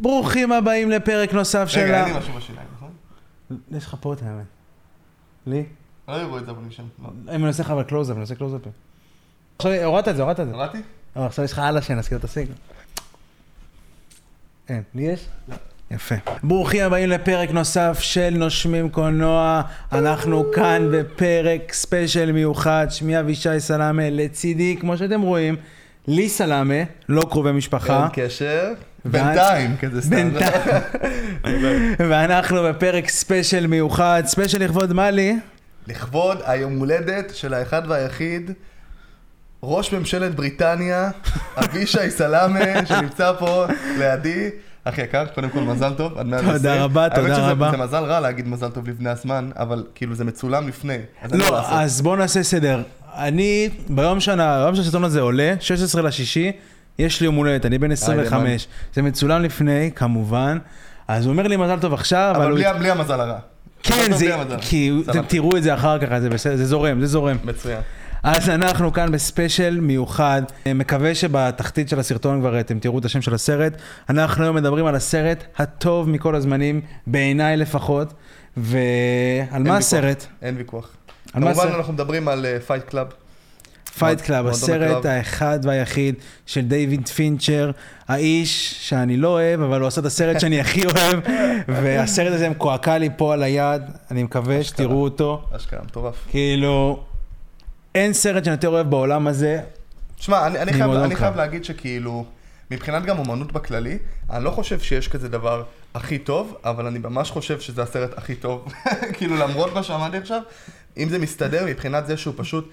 ברוכים הבאים לפרק נוסף של רגע. אין לי משהו בשיניים, נכון? יש לך פה את האמת. לי? לא יראו את זה אבל משם. לא. אם אני עושה לך אבל קלוזאפ, אני עושה קלוזאפ. עכשיו הורדת את זה, הורדת את זה. קראתי? אבל עכשיו יש לך על השן, אז כאילו תשיג. אין, לי יש? לא. יפה. ברוכים הבאים לפרק נוסף של נושמים קולנוע. אנחנו כאן בפרק ספיישל מיוחד. שמי אבישי סלאמה, לצידי, כמו שאתם רואים, לי סלאמה, לא קרובי משפחה. אין קשר. בינתיים, כזה סתם. בינתיים. ואנחנו בפרק ספיישל מיוחד. ספיישל לכבוד מה לי? לכבוד היום הולדת של האחד והיחיד, ראש ממשלת בריטניה, אבישי סלאמה, שנמצא פה לידי. אחי יקר, קודם כל מזל טוב, עד 120. תודה רבה, תודה רבה. זה מזל רע להגיד מזל טוב לפני הזמן, אבל כאילו זה מצולם לפני. לא. אז בואו נעשה סדר. אני, ביום שהסרטון הזה עולה, 16 לשישי, יש לי יום הולדת, אני בן 25. זה מצולם לפני, כמובן. אז הוא אומר לי מזל טוב עכשיו, אבל אבל הוא... בלי- המזל הרע. כן, זה. כי אתם. תראו את זה אחר כך, זה בסדר, זה זורם, זה זורם. מצוין. אז אנחנו כאן בספיישל מיוחד, מקווה שבתחתית של הסרטון כבר אתם תראו את השם של הסרט. אנחנו היום מדברים על הסרט הטוב מכל הזמנים, בעיניי לפחות, ועל מה ויכוח. הסרט? אין ויכוח. כמובן? אנחנו מדברים על Fight Club. Fight Club, הסרט. האחד והיחיד של דיוויד פינצ'ר, האיש שאני לא אוהב, אבל הוא עשה את הסרט שאני הכי אוהב, והסרט הזה מקועקע לי פה על היד, אני מקווה שתראו אותו. אשכרה, מטורף. כאילו, אין סרט שאני יותר אוהב בעולם הזה. תשמע, אני, אני, חייב, ממועדון אני. חייב להגיד שכאילו, מבחינת גם אומנות בכללי, אני לא חושב שיש כזה דבר הכי טוב, אבל אני ממש חושב שזה הסרט הכי טוב. כאילו, למרות מה שאמרתי עכשיו, אם זה מסתדר מבחינת זה שהוא פשוט,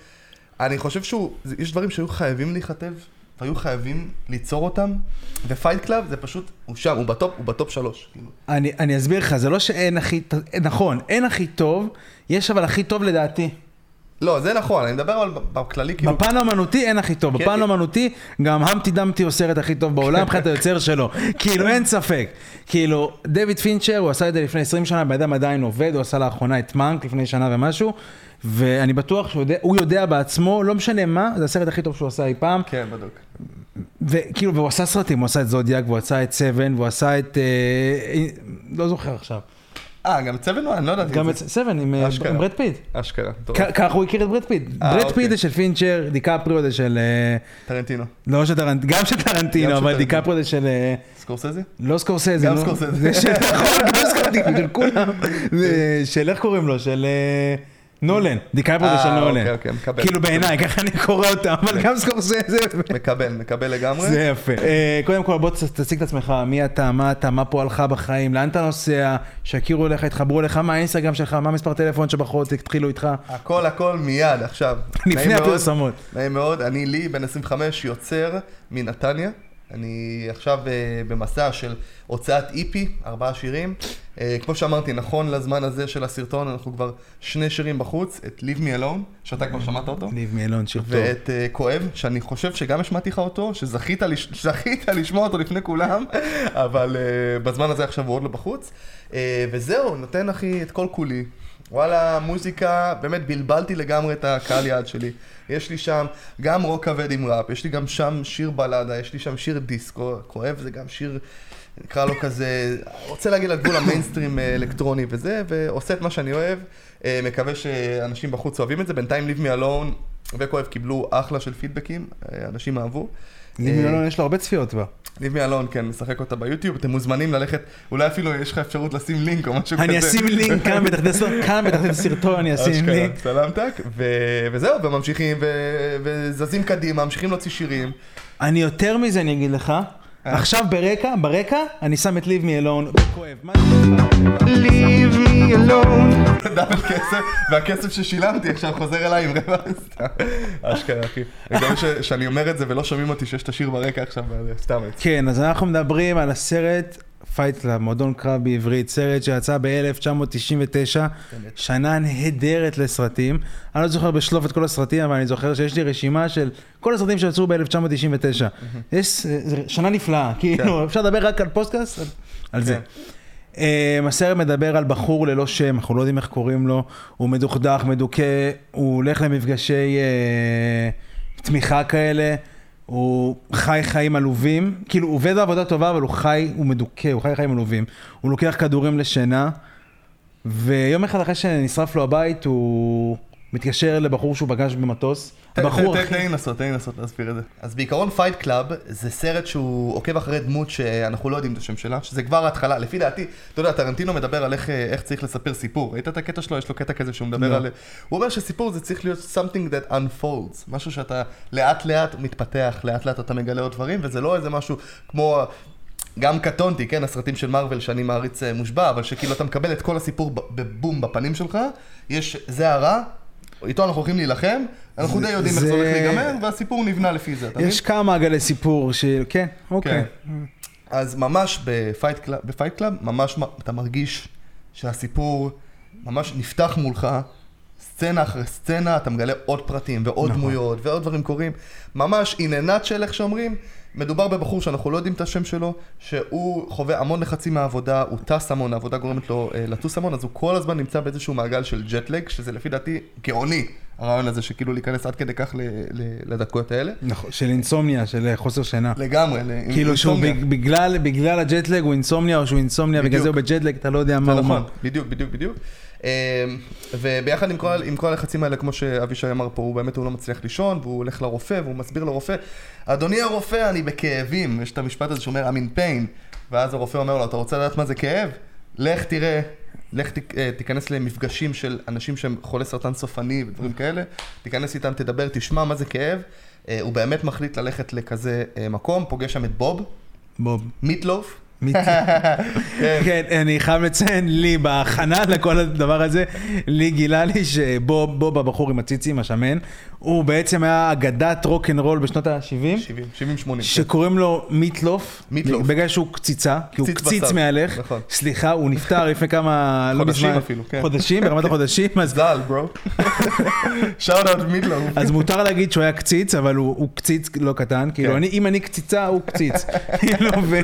אני חושב שהוא, זה- יש דברים שהיו חייבים להיכתב, והיו חייבים ליצור אותם, ו Fight Club זה פשוט, הוא שם, הוא ב top, הוא ב top שלוש. כאילו. אני, אני אסביר לך, זה לא שאין הכי, נכון, אין הכי טוב, יש אבל הכי טוב לדעתי. לא, זה נכון, אני מדבר אבל בכללי, כאילו, בפן האמנותי אין הכי טוב, כן, בפן כן. האמנותי גם המפטי דמפטי הוא הסרט הכי טוב בעולם מבחינת היוצר שלו, כאילו אין ספק, כאילו דויד פינצ'ר הוא עשה את זה לפני 20 שנה, בן אדם עדיין עובד, הוא עשה לאחרונה את מאנק לפני שנה ומשהו, ואני בטוח שהוא יודע, הוא יודע בעצמו, לא משנה מה, זה הסרט הכי טוב שהוא עשה אי פעם, כן, בדוק. וכאילו, והוא עשה סרטים, הוא עשה את זודיאק, והוא עשה את סבן, והוא עשה את, אה, לא זוכר עכשיו, אה, גם צוות נוער, אני לא ידעתי גם את את. סבן עם אה. עם ברד פיט. אשכרה, טוב. ככה הוא הכיר את ברד פיט. אה, ברד אוקיי. פיט זה של פינצ'ר, דיקפריו זה של... אה, טרנטינו. לא של טרנטינו, גם של טרנטינו, אבל. דיקפריו זה של... אה, סקורסזה? לא סקורסזה. גם. סקורסזה. זה של... נכון, גם סקורסזה, של כולם. של איך קוראים לו? של אה, נולן. דיקפריו זה של אה, נולן. אוקיי, אוקיי, מקבל. כאילו בעיניי, ככה אני קורא אותם, אבל גם סקורסזה. מקבל, מקבל לגמרי. זה יפה. אה, קודם כל בוא תציג את עצמך, מי אתה, מה אתה, מה פועלך בחיים, לאן אתה נוסע, שיכירו אליך, יתחברו אליך, מה האינסטגרם שלך, מה המספר טלפון שבחורות התחילו איתך, הכל הכל מיד, עכשיו. לפני הפרסומות. נעים מאוד, אני לי, בן 25, יוצר מנתניה. אני עכשיו uh, במסע של הוצאת איפי, ארבעה שירים. Uh, כמו שאמרתי, נכון לזמן הזה של הסרטון, אנחנו כבר שני שירים בחוץ, את Leave Me Alone, שאתה כבר שמעת אותו. ניב מיילון, שיר טוב. ואת uh, כואב, שאני חושב שגם השמעתי לך אותו, שזכית לש... זכית לשמוע אותו לפני כולם, אבל בזמן הזה עכשיו הוא עוד לא בחוץ. וזהו, נותן אחי את כל כולי. וואלה, מוזיקה, באמת בלבלתי לגמרי את הקהל יעד שלי. יש לי שם גם רוק כבד עם ראפ, יש לי גם שם שיר בלאדה, יש לי שם שיר דיסקו, כואב זה גם שיר, נקרא לו כזה, רוצה להגיד על גבול המיינסטרים אה, אלקטרוני וזה, ועושה את מה שאני אוהב. אה, מקווה שאנשים בחוץ אוהבים את זה, בינתיים Leave Me Alone וכואב קיבלו אחלה של פידבקים, אה, אנשים אהבו. ניב אה, מיילון יש לו הרבה צפיות בה. Me Alone, כן, משחק אותה ביוטיוב, אתם מוזמנים ללכת, אולי אפילו יש לך אפשרות לשים לינק או משהו כזה. אני אשים לינק כאן בתחתית הסרטון, כאן בתחתית הסרטון אני אשים לינק. סלמתק, וזהו, וממשיכים, וזזים קדימה, ממשיכים להוציא שירים. אני יותר מזה אני אגיד לך. עכשיו ברקע, ברקע, אני שם את ליב מי אלון, וכואב. מה זה? Leave me alone. דאבל כסף, והכסף ששילמתי עכשיו חוזר אליי עם רבע, סתם. אשכרה, אחי. גם ש- שאני אומר את זה ולא שומעים אותי שיש את השיר ברקע עכשיו, סתם. כן, אז אנחנו מדברים על הסרט Fight Club, מועדון קרב בעברית, סרט שיצא ב-1999, שנה נהדרת לסרטים. אני לא זוכר בשלוף את כל הסרטים, אבל אני זוכר שיש לי רשימה של כל הסרטים שיצאו ב-1999. יש, שנה נפלאה, כאילו, אפשר לדבר רק על פודקאסט? על- זה. Um, הסרט מדבר על בחור ללא שם, אנחנו לא יודעים איך קוראים לו, הוא מדוכדך, מדוכא, הוא הולך למפגשי uh, תמיכה כאלה, הוא חי חיים עלובים, כאילו הוא עובד בעבודה טובה, אבל הוא חי, הוא מדוכא, הוא חי חיים עלובים. הוא לוקח כדורים לשינה, ויום אחד אחרי שנשרף לו הבית, הוא מתקשר לבחור שהוא פגש במטוס. הבחור הכי... לי לנסות, תן לי לנסות להסביר את זה. אז בעיקרון Fight Club זה סרט שהוא עוקב אחרי דמות שאנחנו לא יודעים את השם שלה, שזה כבר ההתחלה, לפי דעתי, אתה יודע, טרנטינו מדבר על איך, איך צריך לספר סיפור. ראית את הקטע שלו? יש לו קטע כזה שהוא מדבר לא. על... הוא אומר שסיפור זה צריך להיות something that unfolds, משהו שאתה לאט לאט מתפתח, לאט לאט אתה מגלה עוד דברים, וזה לא איזה משהו כמו... גם קטונתי, כן, הסרטים של מארוול שאני מעריץ אה, מושבע, אבל שכאילו אתה מקבל את כל הסיפור בבום בפנים שלך, יש, זה הרע, איתו אנחנו הולכים להילחם, אנחנו די יודעים איך זה הולך להיגמר, והסיפור נבנה לפי זה, אתה מבין? יש כמה מעגלי סיפור ש... כן, אוקיי. אז ממש ב Fight Club, ממש אתה מרגיש שהסיפור ממש נפתח מולך, סצנה אחרי סצנה, אתה מגלה עוד פרטים ועוד נכון. דמויות ועוד דברים קורים. ממש in a nutshell, איך שאומרים, מדובר בבחור שאנחנו לא יודעים את השם שלו, שהוא חווה המון לחצים מהעבודה, הוא טס המון, העבודה גורמת לו אה, לטוס המון, אז הוא כל הזמן נמצא באיזשהו מעגל של ג'ט לג, שזה לפי דעתי גאוני, הרעיון הזה שכאילו להיכנס עד כדי כך ל- ל- לדקות האלה. נכון, של אינסומניה, של אה, חוסר שינה. לגמרי, כאילו שהוא בגלל, בגלל הג'ט לג הוא אינסומניה, או שהוא אינסומניה, בגלל בדיוק. זה הוא בג'ט לג, אתה לא יודע מה הוא נכון. בדיוק, בדיוק, בדיוק. אמ, וביחד עם כל, עם כל הלחצים האלה, כמו שאבישי אמר פה, הוא באמת הוא לא מצליח לישון, והוא הולך לרופא, והוא מסביר לרופא, אדוני הרופא, אני בכאבים. יש את המשפט הזה שאומר, I'm in pain. ואז הרופא אומר לו, אתה רוצה לדעת מה זה כאב? לך תראה, לך ת, אה, תיכנס למפגשים של אנשים שהם חולי סרטן סופני ודברים כאלה, תיכנס איתם, תדבר, תשמע מה זה כאב. אה, הוא באמת מחליט ללכת לכזה אה, מקום, פוגש שם את בוב, בוב. מיטלוף. כן, אני חייב לציין, לי בהכנה לכל הדבר הזה, לי גילה לי שבוב, בוב הבחור עם הציצים, השמן, הוא בעצם היה אגדת רוק אנד רול בשנות ה-70, 70, 70, 80. שקוראים לו Meat Loaf, Meat Loaf. בגלל שהוא קציצה, כי הוא קציץ מהלך, נכון. סליחה, הוא נפטר לפני כמה, לא חודשים אפילו, כן. חודשים, ברמת החודשים, אז ז"ל, bro. שאוט אאוט מידלוב. אז מותר להגיד שהוא היה קציץ, אבל הוא, קציץ לא קטן, כאילו, כן. אם אני קציצה, הוא קציץ. כאילו, ו...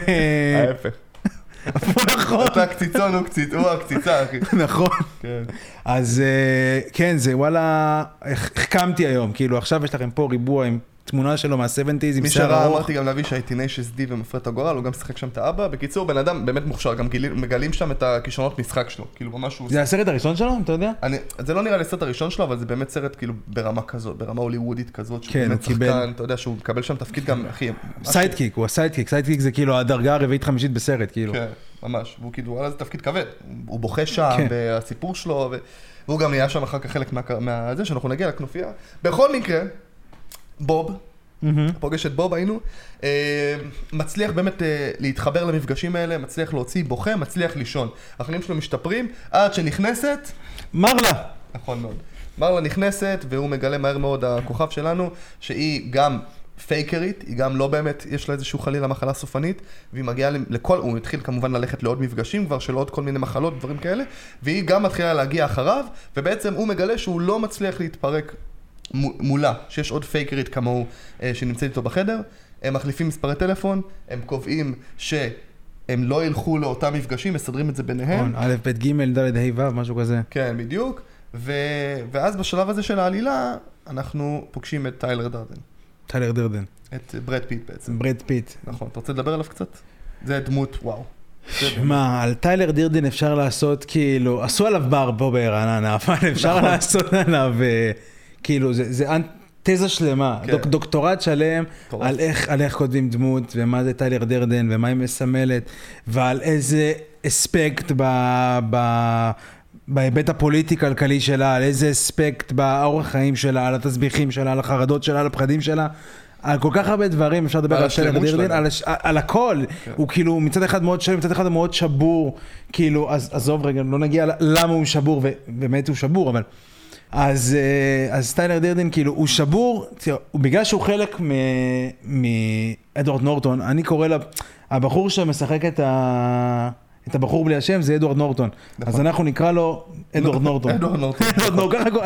נכון, אתה קציצון, הוא קציץ, הוא הקציצה, אחי. נכון. כן. אז אה, כן, זה וואלה, הח- החכמתי היום, כאילו, עכשיו יש לכם פה ריבוע עם תמונה שלו מה-70's עם מי שיער שראה, ארוך. אמרתי גם לאבישי, טינשס די ומפרד הגורל, הוא גם שיחק שם את האבא. בקיצור, בן אדם באמת מוכשר, גם גילים- מגלים שם את הכישרונות משחק שלו. כאילו, ממש הוא... זה הסרט הראשון שלו, אתה יודע? אני, זה לא נראה לי הסרט הראשון שלו, אבל זה באמת סרט כאילו ברמה כזאת, ברמה הוליוודית כזאת, שהוא כן, באמת קיבל. שחקן, אתה יודע שהוא מקבל שם תפקיד גם, אחי, סיידקיק, הוא ה sidekick, sidekick זה כאילו הדרגה הרביעית-חמישית בסרט, כאילו. כן, ממש, והוא כאילו, וואלה, זה תפקיד כבד. הוא בוכה שם, כן. והסיפור שלו, ו... והוא גם נהיה שם אחר כך חלק מה... מהזה, שאנחנו נגיע לכנופיה. בכל מקרה, בוב, מהמם. פוגש את בוב היינו, אה, מצליח באמת אה, להתחבר למפגשים האלה, מצליח להוציא בוכה, מצליח לישון. החיים שלו משתפרים, עד שנכנסת, מרלה. נכון מאוד. מרלה נכנסת, והוא מגלה מהר מאוד, הכוכב שלנו, שהיא גם פייקרית, היא גם לא באמת, יש לה איזשהו חלילה מחלה סופנית, והיא מגיעה לכל, הוא התחיל כמובן ללכת לעוד מפגשים כבר של עוד כל מיני מחלות, דברים כאלה, והיא גם מתחילה להגיע אחריו, ובעצם הוא מגלה שהוא לא מצליח להתפרק מולה, שיש עוד פייקרית כמוהו אה, שנמצאת איתו בחדר, הם מחליפים מספרי טלפון, הם קובעים שהם לא ילכו לאותם מפגשים, מסדרים את זה ביניהם. נכון, א', ב', ג', ד', ה', ו', משהו כזה. כן, בדיוק. ו... ואז בשלב הזה של העלילה, אנחנו פוגשים את טיילר דרדן. טיילר דרדן. את ברד פיט בעצם. ברד פיט. נכון, אתה רוצה לדבר עליו קצת? זה דמות, וואו. שמע, על טיילר דרדן אפשר לעשות כאילו, עשו עליו בר פה ברעננה, אבל אפשר נכון. לעשות עליו, אה, כאילו, זה, זה תזה שלמה, כן. דוק, דוקטורט שלם. על איך, על איך כותבים דמות, ומה זה טיילר דרדן, ומה היא מסמלת, ועל איזה אספקט ב... ב בהיבט הפוליטי-כלכלי שלה, על איזה אספקט באורח חיים שלה, על התסביכים שלה, על החרדות שלה, על הפחדים שלה. על כל כך הרבה דברים אפשר לדבר על שלה דירדין. על, הש... על הכל. כן. הוא כאילו מצד אחד מאוד שלם, מצד אחד הוא מאוד שבור, כאילו, אז עזוב רגע, לא נגיע למה הוא שבור, ובאמת הוא שבור, אבל... אז, אה, אז טיילר דירדין, כאילו, הוא שבור, תראה, בגלל שהוא חלק מ- מאדוארד נורטון, אני קורא לה, הבחור שמשחק את, ה... את הבחור בלי השם זה אדוארד נורטון. נכון. אז אנחנו נקרא לו אדוארד נורטון. אדוארד נורטון.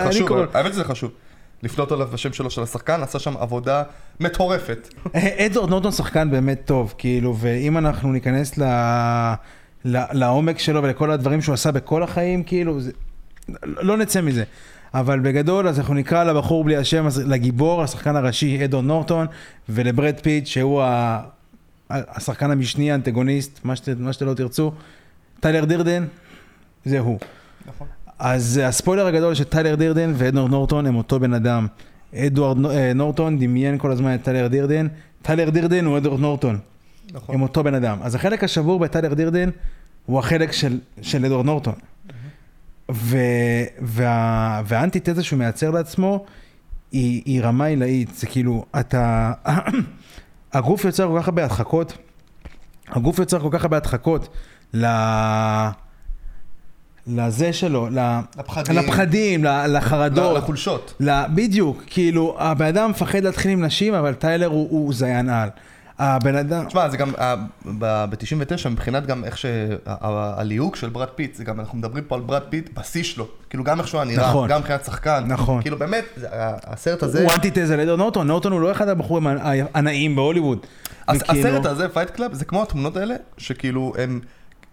חשוב, קורא. האמת שזה חשוב. לפנות עליו בשם שלו של השחקן, עשה שם עבודה מטורפת. אדוארד נורטון שחקן באמת טוב, כאילו, ואם אנחנו ניכנס. ל... לעומק שלו ולכל הדברים שהוא עשה בכל החיים, כאילו, זה... לא נצא מזה. אבל בגדול, אז אנחנו נקרא לבחור בלי השם, לגיבור, השחקן הראשי, אדון נורטון, ולברד פיט, שהוא ה... השחקן המשני, האנטגוניסט, מה, שת, מה שאתם לא תרצו, טיילר דרדן, זה הוא. נכון. אז הספוילר הגדול שטיילר דרדן ואדוארד נורטון הם אותו בן אדם. אדוארד אה, נורטון דמיין כל הזמן את טיילר דרדן, טיילר דרדן הוא אדוארד נורטון, נכון. הם אותו בן אדם. אז החלק השבור בטיילר דרדן הוא החלק של, של אדוארד נורטון. ו, וה, והאנטיתזה שהוא מייצר לעצמו היא, היא רמה עילאית, זה כאילו, אתה, הגוף יוצר כל כך הרבה הדחקות, הגוף יוצר כל כך הרבה הדחקות ל... לזה שלו. לפחדים. לפחדים, לחרדות, לחולשות. בדיוק, כאילו, הבן אדם מפחד להתחיל עם נשים, אבל טיילר הוא, הוא זיין על. הבן אדם, תשמע, זה גם, ב-99, מבחינת גם איך שהליהוק של ברד פיט, זה גם, אנחנו מדברים פה על ברד פיט בשיא שלו. כאילו, גם איך שהוא היה נראה, נכון. גם מבחינת שחקן. נכון. כאילו, באמת, הסרט הזה... הוא אנטיתזה לאדוארד נורטון, נורטון הוא לא אחד הבחורים הנאים בהוליווד. הסרט הזה, Fight Club, זה כמו התמונות האלה, שכאילו, הם...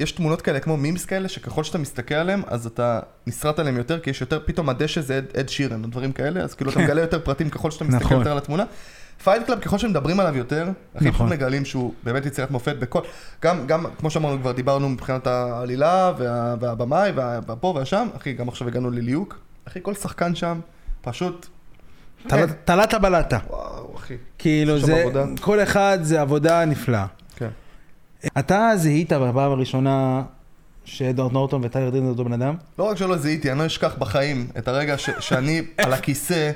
יש תמונות כאלה כמו memes כאלה, שככל שאתה מסתכל עליהם, אז אתה נסרט עליהם יותר, כי יש יותר, פתאום הדשא זה אד, אד שירן, או דברים כאלה, אז כאילו אתה מגלה יותר פרטים ככל שאתה מסתכל נכון. יותר על התמונה. Fight Club, ככל שמדברים עליו יותר, הכי נכון. פשוט מגלים שהוא באמת יצירת מופת בכל, גם, גם, כמו שאמרנו, כבר דיברנו מבחינת העלילה, וה, והבמאי, וה- והפה והשם, אחי, גם עכשיו הגענו לליהוק, אחי, כל שחקן שם, פשוט, תל- תלת בלטה. וואו, אחי. כאילו זה, עבודה. כל אחד זה עבודה נפלאה. כן. אתה זיהית בפעם הראשונה שאדוארד נורטון וטיילר דין זה אותו בן אדם? לא רק שלא זיהיתי, אני לא אשכח בחיים את הרגע ש- שאני על הכיסא.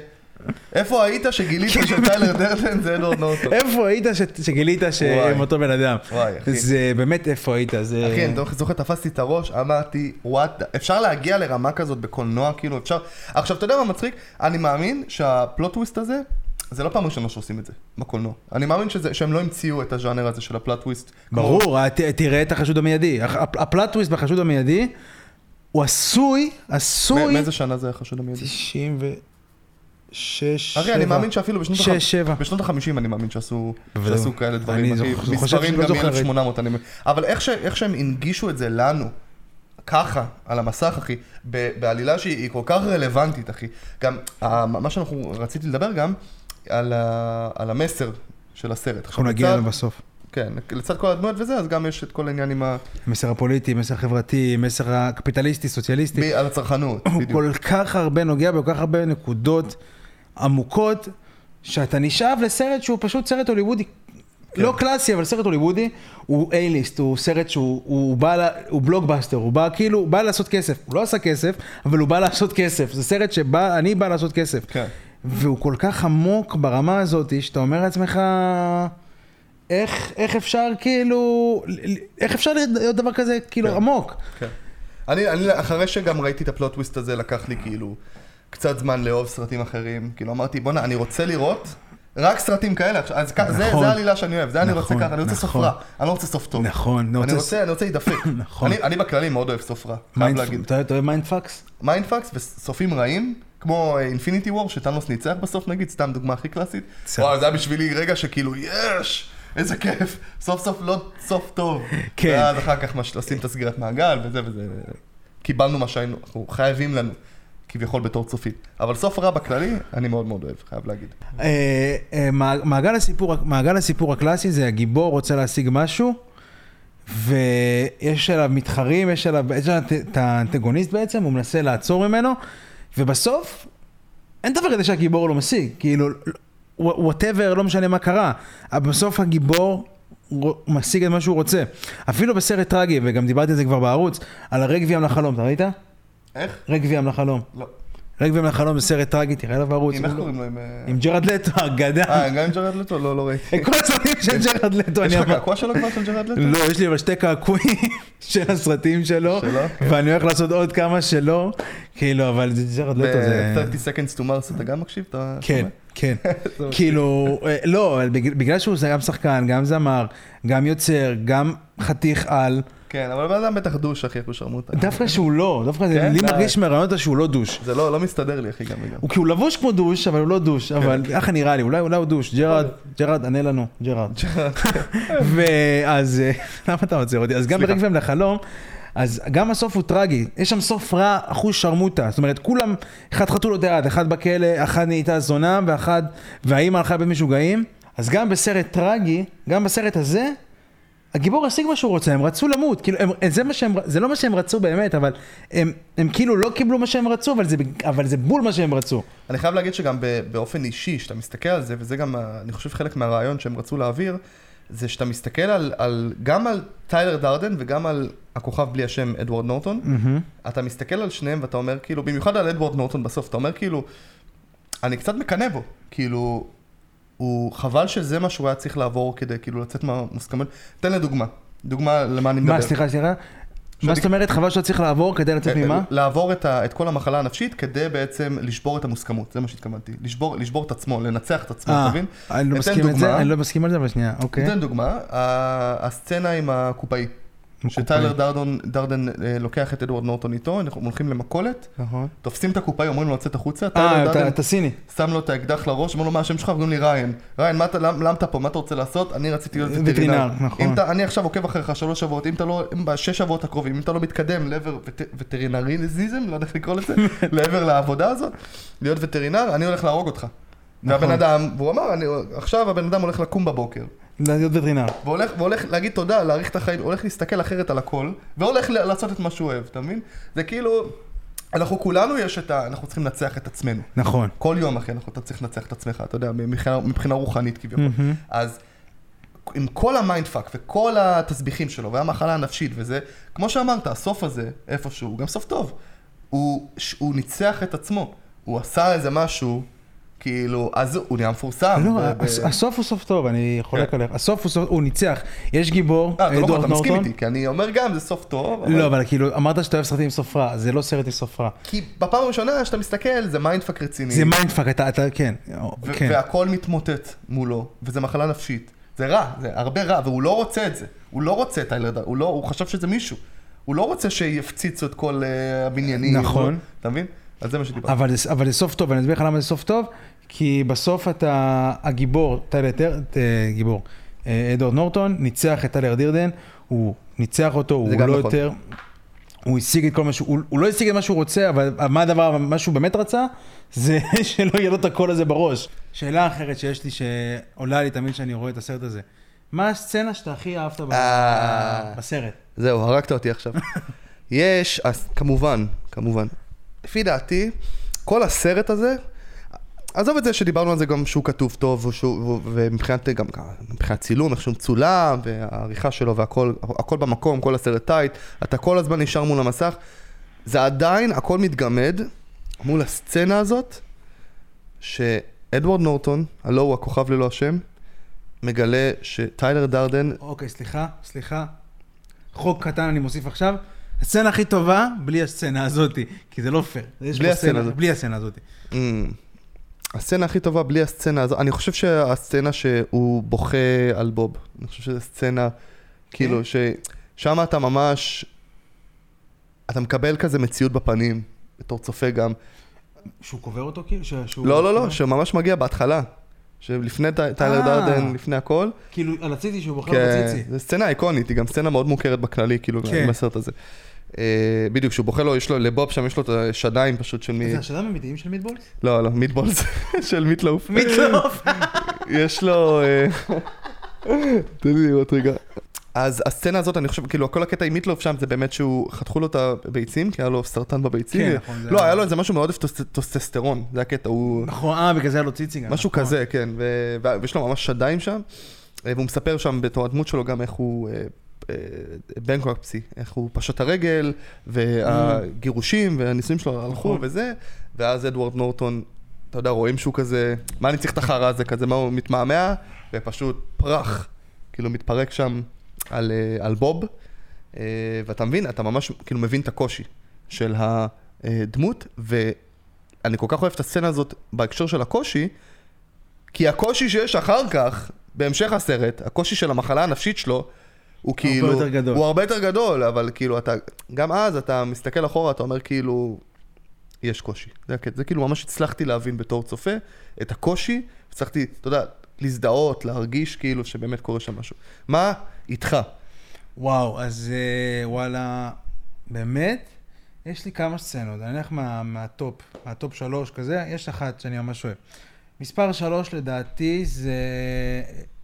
איפה היית שגילית שטיילר דרדן זה אדוארד נורטון? איפה היית שגילית שהם. אותו בן אדם? וואי, אחי. זה באמת איפה היית, זה... אחי, אני זוכר, תפסתי את הראש, אמרתי, what, אפשר להגיע לרמה כזאת בקולנוע, כאילו, אפשר... עכשיו, אתה יודע מה מצחיק? אני מאמין שה plot twist הזה, זה לא פעם ראשונה שעושים את זה, בקולנוע. אני מאמין שזה, שהם לא המציאו את הז'אנר הזה של ה plot twist. כמו- ברור, ת- תראה את החשוד המיידי. הח- הפ- ה plot twist בחשוד המיידי, הוא עשוי, עשוי... מאיזה שנה זה החשוד המיידי? 96, אחי, אני מאמין שאפילו בשנות שש, ה- שבע. בשנות ה-50 אני מאמין שעשו. שעשו כאלה דברים, אני אחי. זוכ- חושב מספרים גם את- מ-1800, אני... אבל איך ש- איך שהם הנגישו את זה לנו, ככה, על המסך, אחי, ב- בעלילה שהיא היא כל כך רלוונטית, אחי. גם, מה שאנחנו רציתי לדבר גם, על ה- על המסר של הסרט. אנחנו נגיע אליו בסוף. כן, לצד כל הדמויות וזה, אז גם יש את כל העניין עם ה... מסר הפוליטי, מסר חברתי, מסר הקפיטליסטי, סוציאליסטי. ב- על הצרכנות, הוא בדיוק. כל כך הרבה נוגע בכל כך הרבה נקודות עמוקות, שאתה נשאב לסרט שהוא פשוט סרט הוליוודי. כן. לא קלאסי, אבל סרט הוליוודי, הוא A-ליסט, הוא סרט שהוא הוא בא, ל- הוא בלוקבאסטר, הוא בא כאילו, הוא בא לעשות כסף. הוא לא עשה כסף, אבל הוא בא לעשות כסף. זה סרט שבא, אני בא לעשות כסף. כן. והוא כל כך עמוק ברמה הזאת, שאתה אומר לעצמך, איך, איך אפשר כאילו, איך אפשר להיות דבר כזה כאילו כן. עמוק? כן. אני, אני, אחרי שגם ראיתי את הפלוט טוויסט הזה, לקח לי כאילו קצת זמן לאהוב סרטים אחרים. כאילו אמרתי, בואנה, אני רוצה לראות רק סרטים כאלה. אז כ- זה, נכון. זה העלילה שאני אוהב, זה אני רוצה נכון, ככה, אני רוצה נכון. רע, אני לא רוצה סוף טוב. נכון, אני רוצה- רוצה, אני רוצה להידפק. נכון. אני, אני בכללי מאוד אוהב סוף רע, חייב להגיד. אתה אוהב mindfucks? mindfucks וסופים רעים, כמו Infinity War, שת'אנוס ניצח בסוף נגיד, סתם דוגמה הכי קלאסית. וואו, זה היה בשבילי רגע שכאילו, יש! איזה כיף, סוף סוף לא סוף טוב. כן. ואז אחר כך עושים את הסגירת מעגל וזה וזה. קיבלנו מה שהיינו, אנחנו חייבים לנו, כביכול בתור צופים. אבל סוף רע בכללי, אני מאוד מאוד אוהב, חייב להגיד. אה, אה, מע- מעגל הסיפור, מעגל הסיפור הקלאסי זה הגיבור רוצה להשיג משהו, ויש עליו מתחרים, יש עליו, את- האנטגוניסט בעצם, הוא מנסה לעצור ממנו, ובסוף, אין דבר כזה שהגיבור לא משיג, כאילו, whatever, לא משנה מה קרה, אבל בסוף הגיבור... הוא משיג את מה שהוא רוצה. אפילו בסרט טרגי, וגם דיברתי על זה כבר בערוץ, על הרקוויאם לחלום, אתה ראית? איך? רקוויאם לחלום. לא. רקוויאם לחלום זה סרט טרגי, תראה עליו בערוץ. עם איך הוא- קוראים לו? עם... אה, ג'רד לטו, אגדה. אה, גם עם ג'רד לטו? לא, לא ראיתי. כל הסרטים של ג'רד לטו, יש לך. קעקוע שלו כבר של ג'רד לטו? לא, יש לי אבל שתי קעקועים של הסרטים שלו, שלו? כן. ואני הולך לעשות עוד כמה שלו, כאילו, אבל זה ג'רד לטו זה... ב-30 seconds to Mars אתה גם מקשיב? כן? כן. כאילו, אה, לא, בגלל שהוא גם שחקן, גם זמר, גם יוצר, גם חתיך על, כן, אבל בן אדם בטח douche, אחי, אחושרמוטה. דווקא שהוא לא, דווקא זה- כן? לי. מרגיש מהרעיונות שהוא לא douche. זה לא לא מסתדר לי, אחי, גם וגם. הוא כאילו לבוש כמו douche, אבל הוא לא douche, אבל ככה נראה לי, אולי הוא douche. ג'רד, ג'רד, ענה לנו, ג'רד. ואז, אה, למה אתה עוצר אותי? אז גם. ברקוויאם לחלום, אז גם הסוף הוא טרגי, יש שם סוף רע, אחושרמוטה, זאת אומרת, כולם, אחד חתכו לו יד, אחד בכלא, אחד נהייתה זונה, ואחד, והאימא הלכה בית משוגעים, אז גם בסרט טרגי, גם בסרט הזה, הגיבור השיג מה שהוא רוצה, הם רצו למות, כאילו, הם, זה, מה שהם, זה לא מה שהם רצו באמת, אבל הם, הם כאילו לא קיבלו מה שהם רצו, אבל זה, אבל זה בול מה שהם רצו. אני חייב להגיד שגם באופן אישי, כשאתה מסתכל על זה, וזה גם, אני חושב, חלק מהרעיון שהם רצו להעביר, זה שאתה מסתכל על, על, גם על טיילר דרדן וגם על הכוכב בלי השם אדוארד נורטון, mm-hmm. אתה מסתכל על שניהם ואתה אומר כאילו, במיוחד על אדוארד נורטון בסוף, אתה אומר כאילו, אני קצת מקנא בו, כאילו, הוא חבל שזה מה שהוא היה צריך לעבור כדי כאילו לצאת מהמוסכמות. תן לי דוגמה, דוגמה למה אני מדבר. מה, סליחה, סליחה? מה זאת אומרת חבל שאתה צריך לעבור כדי לצאת אה, ממה? לעבור את, ה, את כל המחלה הנפשית כדי בעצם לשבור את המוסכמות, זה מה שהתכוונתי. לשבור, לשבור את עצמו, לנצח את עצמו, אתה מבין? אני לא מסכים את זה, אני לא מסכים על זה, אבל שנייה, אוקיי. אתן דוגמה, הסצנה עם הקופאי. שטיילר דרדון, דרדן אה, לוקח את אדוארד נורטון איתו, הם הולכים למכולת, נכון. תופסים את הקופאי, אומרים לו לצאת החוצה, אה, אתה סיני. שם לו את האקדח לראש, אומר לו מה השם שלך, אומרים לי ריין. ריין, למה אתה פה, מה אתה רוצה לעשות? אני רציתי להיות וטרינר. נכון. אני עכשיו עוקב אחריך שלוש שבועות, אם אתה לא, בשש שבועות הקרובים, אם אתה לא מתקדם לעבר וטרינריזם, לא יודע איך לקרוא לזה, לעבר לעבודה הזאת, להיות וטרינר, אני הולך להרוג אותך. והבן נכון. אדם, והוא אמר, עכשיו הבן אדם הולך לקום בבוקר. להיות וטרינר. והולך, והולך להגיד תודה, להעריך את החיים, הולך להסתכל אחרת על הכל, והולך לעשות את מה שהוא אוהב, אתה מבין? זה כאילו, אנחנו כולנו יש את ה... אנחנו צריכים לנצח את עצמנו. נכון. כל יום, אחי, אנחנו, אתה צריך לנצח את עצמך, אתה יודע, מבחינה, מבחינה רוחנית כביכול. Mm-hmm. אז עם כל ה mind fuck וכל התסביכים שלו, והמחלה הנפשית וזה, כמו שאמרת, הסוף הזה, איפשהו, הוא גם סוף טוב. הוא, הוא ניצח את עצמו. הוא עשה איזה משהו כאילו, אז הוא נהיה מפורסם. לא, הסוף הוא סוף טוב, אני חולק כן. עליך. הסוף הוא סוף, הוא ניצח. יש גיבור, אדוארד נורטון. אתה מסכים איתי, כי אני אומר גם, זה סוף טוב. לא, אבל כאילו, אמרת שאתה אוהב סרטים עם סוף רע, זה לא סרט עם סוף רע. כי בפעם הראשונה שאתה מסתכל, זה mindfuck רציני. זה mindfuck, אתה, כן. כן. והכל מתמוטט מולו, וזה מחלה נפשית. זה רע, זה הרבה רע, והוא לא רוצה את זה. הוא לא רוצה את הילד, הוא לא, חשב שזה מישהו. הוא לא רוצה שיפציצו את כל אה, הבניינים. נכון. אתה מבין? אז זה מה שדיברתי. אבל זה סוף טוב, אני אסביר לך למה זה סוף טוב. כי בסוף אתה, הגיבור, טיילר, גיבור, אה, אדוארד נורטון, ניצח את טיילר דירדן, הוא ניצח אותו, הוא לא נכון. יותר, הוא השיג את כל מה שהוא, הוא, הוא לא השיג את מה שהוא רוצה, אבל מה הדבר, מה שהוא באמת רצה, זה שלא יהיה לו את הקול הזה בראש. שאלה אחרת שיש לי, שעולה לי תמיד כשאני רואה את הסרט הזה. מה הסצנה שאתה הכי אהבת אה, בסרט? זהו, הרגת אותי עכשיו. יש, כמובן, כמובן. לפי דעתי, כל הסרט הזה, עזוב את זה שדיברנו על זה גם שהוא כתוב טוב, ושהוא, ומבחינת גם, מבחינת צילום, איך שהוא מצולם, והעריכה שלו והכל, הכל במקום, כל הסרט טייט, אתה כל הזמן נשאר מול המסך, זה עדיין, הכל מתגמד מול הסצנה הזאת, שאדוארד נורטון, הלו הוא הכוכב ללא השם, מגלה שטיילר דרדן... אוקיי, סליחה, סליחה. חוק קטן אני מוסיף עכשיו. הסצנה הכי טובה, בלי הסצנה הזאתי, כי זה לא פייר. בלי הסצנה הזאת. בלי הסצנה הזאתי. Mm. הסצנה הכי טובה בלי הסצנה הזאת, אני חושב שהסצנה שהוא בוכה על בוב, אני חושב שזו סצנה, כאילו, כן. ששם אתה ממש, אתה מקבל כזה מציאות בפנים, בתור צופה גם. שהוא קובר אותו כאילו? לא, לא, לא, שממש מגיע בהתחלה. שלפני טיילר אה. דרדן, לפני הכל. כאילו, על הציצי שהוא בוחר בציצי. כן, זו סצנה איקונית, היא גם סצנה מאוד מוכרת בכללי, כאילו, כן. בסרט הזה. אה, בדיוק, כשהוא בוחר לו, יש לו, לבוב שם יש לו את השדיים פשוט של מי... זה השדיים אמיתיים של מיטבולס? לא, לא, מיטבולס של מיטלוף. מיטלוף. יש לו... אה, תן לי לראות רגע. אז הסצנה הזאת, אני חושב, כאילו, כל הקטע עם מיטלוף שם זה באמת שהוא, חתכו לו את הביצים, כי היה לו סרטן בביצים. כן, נכון. לא, היה לו איזה משהו מאוד טסטוסטרון, זה הקטע, הוא... נכון, אה, בגלל זה היה לו ציצי גם. משהו נכון. כזה, כן, ויש לו ממש שדיים שם, אה, והוא מספר שם בתור הדמות שלו גם איך הוא בנקרפסי, איך הוא פשט הרגל, והגירושים והנישואים שלו הלכו נכון. וזה, ואז אדוארד נורטון, אתה יודע, רואים שהוא כזה, מה אני צריך את החרא הזה כזה, מה הוא מתמהמה, ופשוט פרח, כאילו מתפרק שם על, אה, על בוב, אה, ואתה מבין, אתה ממש כאילו מבין את הקושי של הדמות, ואני כל כך אוהב את הסצנה הזאת בהקשר של הקושי, כי הקושי שיש אחר כך, בהמשך הסרט, הקושי של המחלה הנפשית שלו, הוא כאילו, הרבה יותר גדול. הוא הרבה יותר גדול, אבל כאילו אתה, גם אז אתה מסתכל אחורה, אתה אומר כאילו, יש קושי. זה, זה כאילו ממש הצלחתי להבין בתור צופה את הקושי, הצלחתי, אתה יודע, להזדהות, להרגיש כאילו שבאמת קורה שם משהו. מה איתך? וואו, אז אה, וואלה, באמת, יש לי כמה סצנות, אני אלך מה, מה top, מה top שלוש כזה, יש אחת שאני ממש אוהב. מספר שלוש לדעתי זה